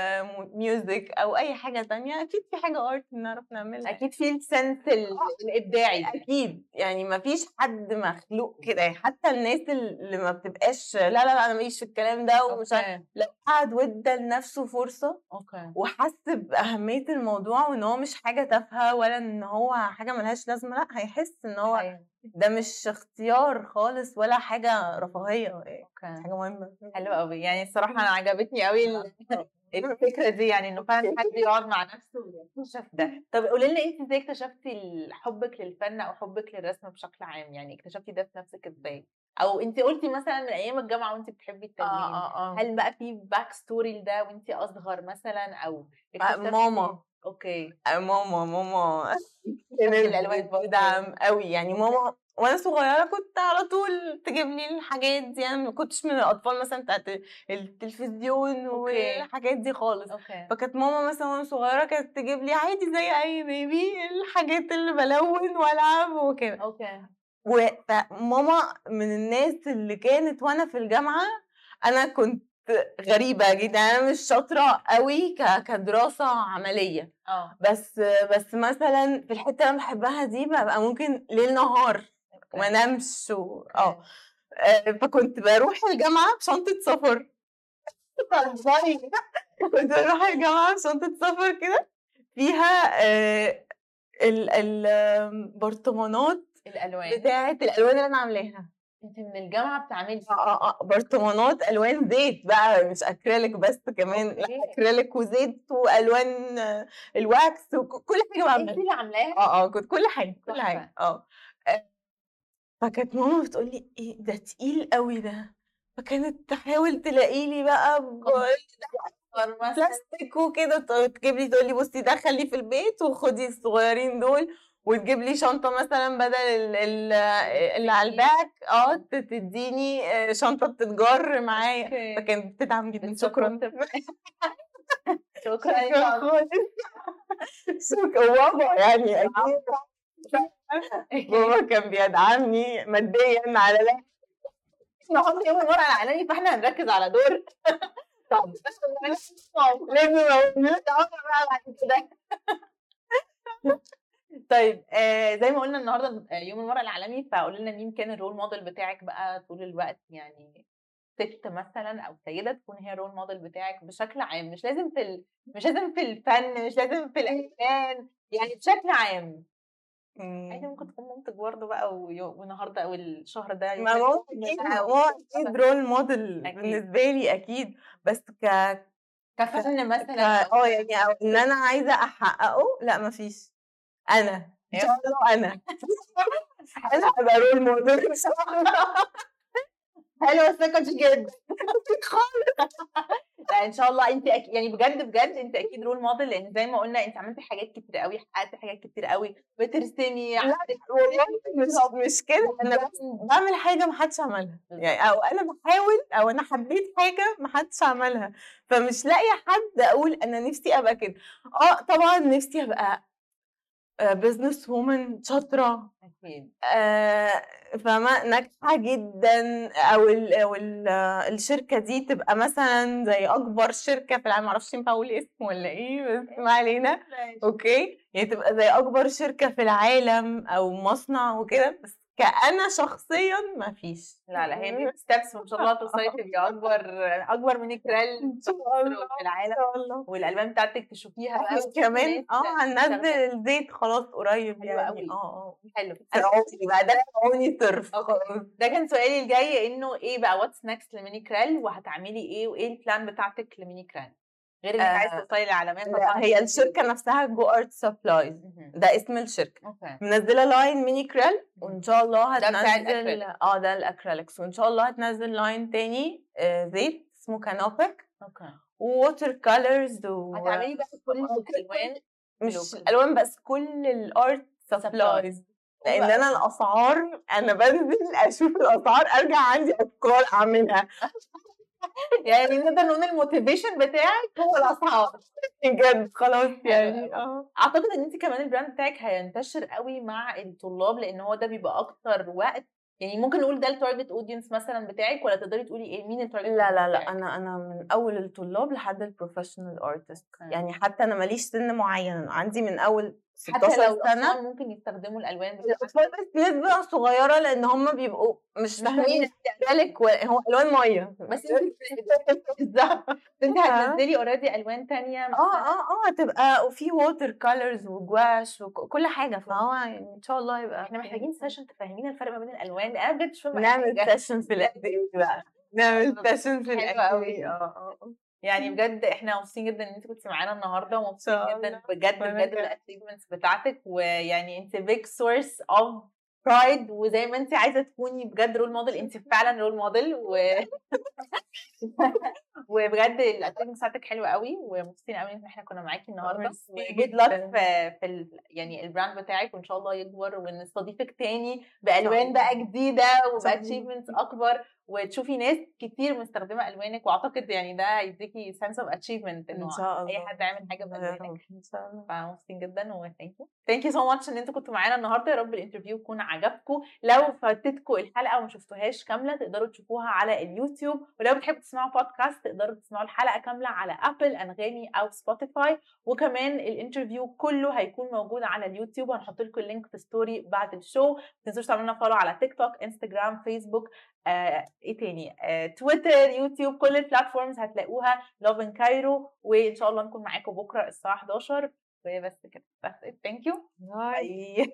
music أو أي حاجة تانية أكيد في حاجة art بنعرف نعملها أكيد في ال sense ال- الإبداعي. أكيد يعني ما فيش حد مخلوق كده يعني حتى الناس اللي ما بتبقاش لا لا لا أنا ماليش في الكلام ده ومش لو قعد وادى لنفسه فرصة okay وحس بأهمية الموضوع وإن هو مش حاجة تافهة ولا إن هو حاجة ملهاش لازمة لأ هيحس إن هو أيوة. ده مش اختيار خالص ولا حاجة رفاهية يعني okay. حاجة مهمة. حلو قوي يعني الصراحة أنا عجبتني قوي ال- الفكرة دي يعني إنه فعلا حد يقعد مع نفسه ويكتشف ده. طب قولي لنا انت إزاي اكتشفتي حبك للفن أو حبك للرسم بشكل عام؟ يعني اكتشفتي ده في نفسك إزاي؟ أو انت قلتي مثلا من أيام الجامعة وانت بتحبي التلوين آه هل بقى في back story لده وانت أصغر مثلا أو آه، ماما. okay. آه، ماما ماما. الألوان برضه. بتدعم قوي يعني. ماما وأنا صغيرة كنت على طول تجيب لي الحاجات دي أنا ما كنتش من الأطفال مثلا بتاعت التلفزيون okay. والحاجات دي خالص. okay. فكانت ماما مثلا وأنا صغيرة كانت تجيب لي عادي زي أي baby الحاجات اللي بلون وألعب وكده. okay. وماما من الناس اللي كانت وأنا في الجامعة أنا كنت غريبة جدا أنا مش شاطرة قوي كدراسة عملية. آه. بس بس مثلا في الحتة اللي أنا بحبها دي ببقى ممكن ليل نهار وما أنامش و... آه. آه، فكنت بروح الجامعة بشنطه سفر. بهزري. كنت بروح الجامعة بشنطه سفر كده فيها آه، ال- البرطمانات الألوان. بتاعة الألوان اللي أنا عاملاها. انت من الجامعة بتعملي آه آه آه برطمانات ألوان زيت بقى مش أكريليك بس كمان لا. أكريليك وزيت وألوان الواكس وكل حاجة انت بعملها اللي عاملاها؟ آه آه كنت كل حاجة كل. حاجة آه. آه، فكانت ماما بتقول لي إيه ده تقيل قوي ده. فكانت تحاول تلاقي لي بقى بلاستيك وكده. تجيب لي تقول لي بصي ده خليه في البيت وخدي الصغيرين دول. وتجيب لي شنطة مثلا بدل ال- ال- اللي على ال back آه تديني آه، شنطة بتتجر معايا. فكانت بتدعم جدا. شكرا. شكرا شكرا بابا يعني أكيد. بابا كان بيدعمني ماديا على لا. إحنا حط يوم المرأة العالمي فإحنا هنركز على دور. طب. لازم أقول بعد كده طيب آه زي ما قلنا النهارده يوم المرأة العالمي فقول لنا مين كان ال role model بتاعك بقى طول الوقت؟ يعني ست مثلا أو سيدة تكون هي ال role model بتاعك بشكل عام مش لازم في ال... مش لازم في الفن مش لازم في الألوان يعني بشكل عام. عادي ممكن تكون مامتك برضه بقى والنهارده أو الشهر ده ما هو أكيد مثلاً. هو أكيد role model أكيد. بالنسبة لي أكيد بس ك كفن مثلا آه يعني أو إن أنا عايزة أحققه لأ مفيش أنا إن شاء الله. أنا. أنا هبقى role model حلو بس ما كانش جد خالص. لا إن شاء الله. انت أك... يعني بجد بجد انت أكيد role model لأن زي ما قلنا انت عملتي حاجات كتير قوي حققتي حاجات كتير قوي بترسمي لا والله مش مش كده. أنا بعمل حاجة ما حدش عملها. يعني أو أنا بحاول أو أنا حبيت حاجة ما حدش عملها. فمش لاقية حد أقول أنا نفسي أبقى كده. آه طبعا نفسي أبقى بزنس وومن شاطرة. أكيد. آه، فاهمة؟ ناجحة جدا. أو ال أو ال الشركة دي تبقى مثلا زي أكبر شركة في العالم. معرفش ينفع أقول اسم ولا إيه بس ما علينا. okay؟ يعني تبقى زي أكبر شركة في العالم أو مصنع وكده. بس كأنا شخصيا ما فيش. لا لا هي دي steps وان شاء الله توصلي تبقي أكبر أكبر من كرال في العالم. والالوان بتاعتك تشوفيها بقى كمان آه. هننزل الزيت خلاص قريب يعني أوي. آه آه. حلو. فرعوني بقى ده فرعوني صرف ده كان سؤالي الجاي إنه إيه بقى what's next لميني كرال وهتعملي إيه؟ وإيه ال plan بتاعتك لميني كرال غير إنك آه، عايزه توصلي للعالميه هي الشركة نفسها جو art supplies. ده اسم الشركة. okay. منزلة line ميني كريل وإن شاء الله هتنزل. آه ده ال acrylics. وإن شاء الله هتنزل line تاني آه، زيت اسمه كانوبيك. okay. water colors و هتعملي بقى كل الالوان مش. ألوان بس كل ال art supplies. لأن أنا الأسعار أنا بنزل أشوف الأسعار أرجع عندي أفكار أعملها. يعني نقدر نقول ال motivation بتاعك هو الأسعار. بجد خلاص يعني آه. أعتقد إن أنت كمان ال brand بتاعك هينتشر قوي مع الطلاب لأن هو ده بيبقى أكتر وقت. يعني ممكن نقول ده ال target audience مثلا بتاعك ولا تقدري تقولي إيه مين ال target لا لا لا بتاعك؟ أنا أنا من أول الطلاب لحد ال professional artist okay. يعني حتى أنا ماليش سن معين عندي من أول حتى 16 لو سنة؟ ممكن يستخدموا الألوان الأطفال بس نسبه صغيرة لأن هم بيبقوا مش فاهمين ذلك هو ألوان مية. بس انت انت هتنزلي already ألوان تانية آه آه آه هتبقى وفي water colors و gouache وكل حاجة. فهو يعني إن شاء الله يبقى إحنا محتاجين session تفهمينا الفرق ما بين الألوان. مش فاهمه نعمل. session في ال activity بقى. نعمل session في. ال activity آه آه. يعني بجد إحنا مبسوطين جدا إن انت كنت معانا النهارده ومبسوطين شاء جدا. بجد بجد كمان. بال achievements بتاعتك ويعني انت big source of pride وزي ما انت عايزة تكوني بجد role model انت فعلا role model و وبجد ال achievement بتاعتك حلوة قوي ومبسوطين قوي إن إحنا كنا معاكي النهارده وجود لك. في في ال... يعني ال brand بتاعك وإن شاء الله يكبر ونستضيفك تاني بألوان بقى جديدة وب achievements أكبر وتشوفي ناس كتير مستخدمة ألوانك وأعتقد يعني ده هيديكي sense of achievement إنه ان شاء الله اي حد يعمل حاجة بالوانك إن شاء الله. فمبسوطين جدا و thank you thank you so much إن أنتوا كنتوا معانا النهارده. يا رب ال interview يكون عجبكم. لو فاتتكم الحلقة وما شفتوهاش كاملة تقدروا تشوفوها على اليوتيوب. ولو بتحبوا تسمعوا بودكاست تقدروا تسمعوا الحلقة كاملة على Apple أنغامي أو سبوتيفاي وكمان ال interview كله هيكون موجود على اليوتيوب. وهنحط لكم ال link في story بعد ال show ما تنسوش تعملوا لنا follow على تيك توك انستجرام فيسبوك إيه تاني؟ آه تويتر يوتيوب كل ال platforms هتلاقوها. Love in Cairo وإن شاء الله نكون معاكم بكرة الساعة 11 وبس كده. بس thank you bye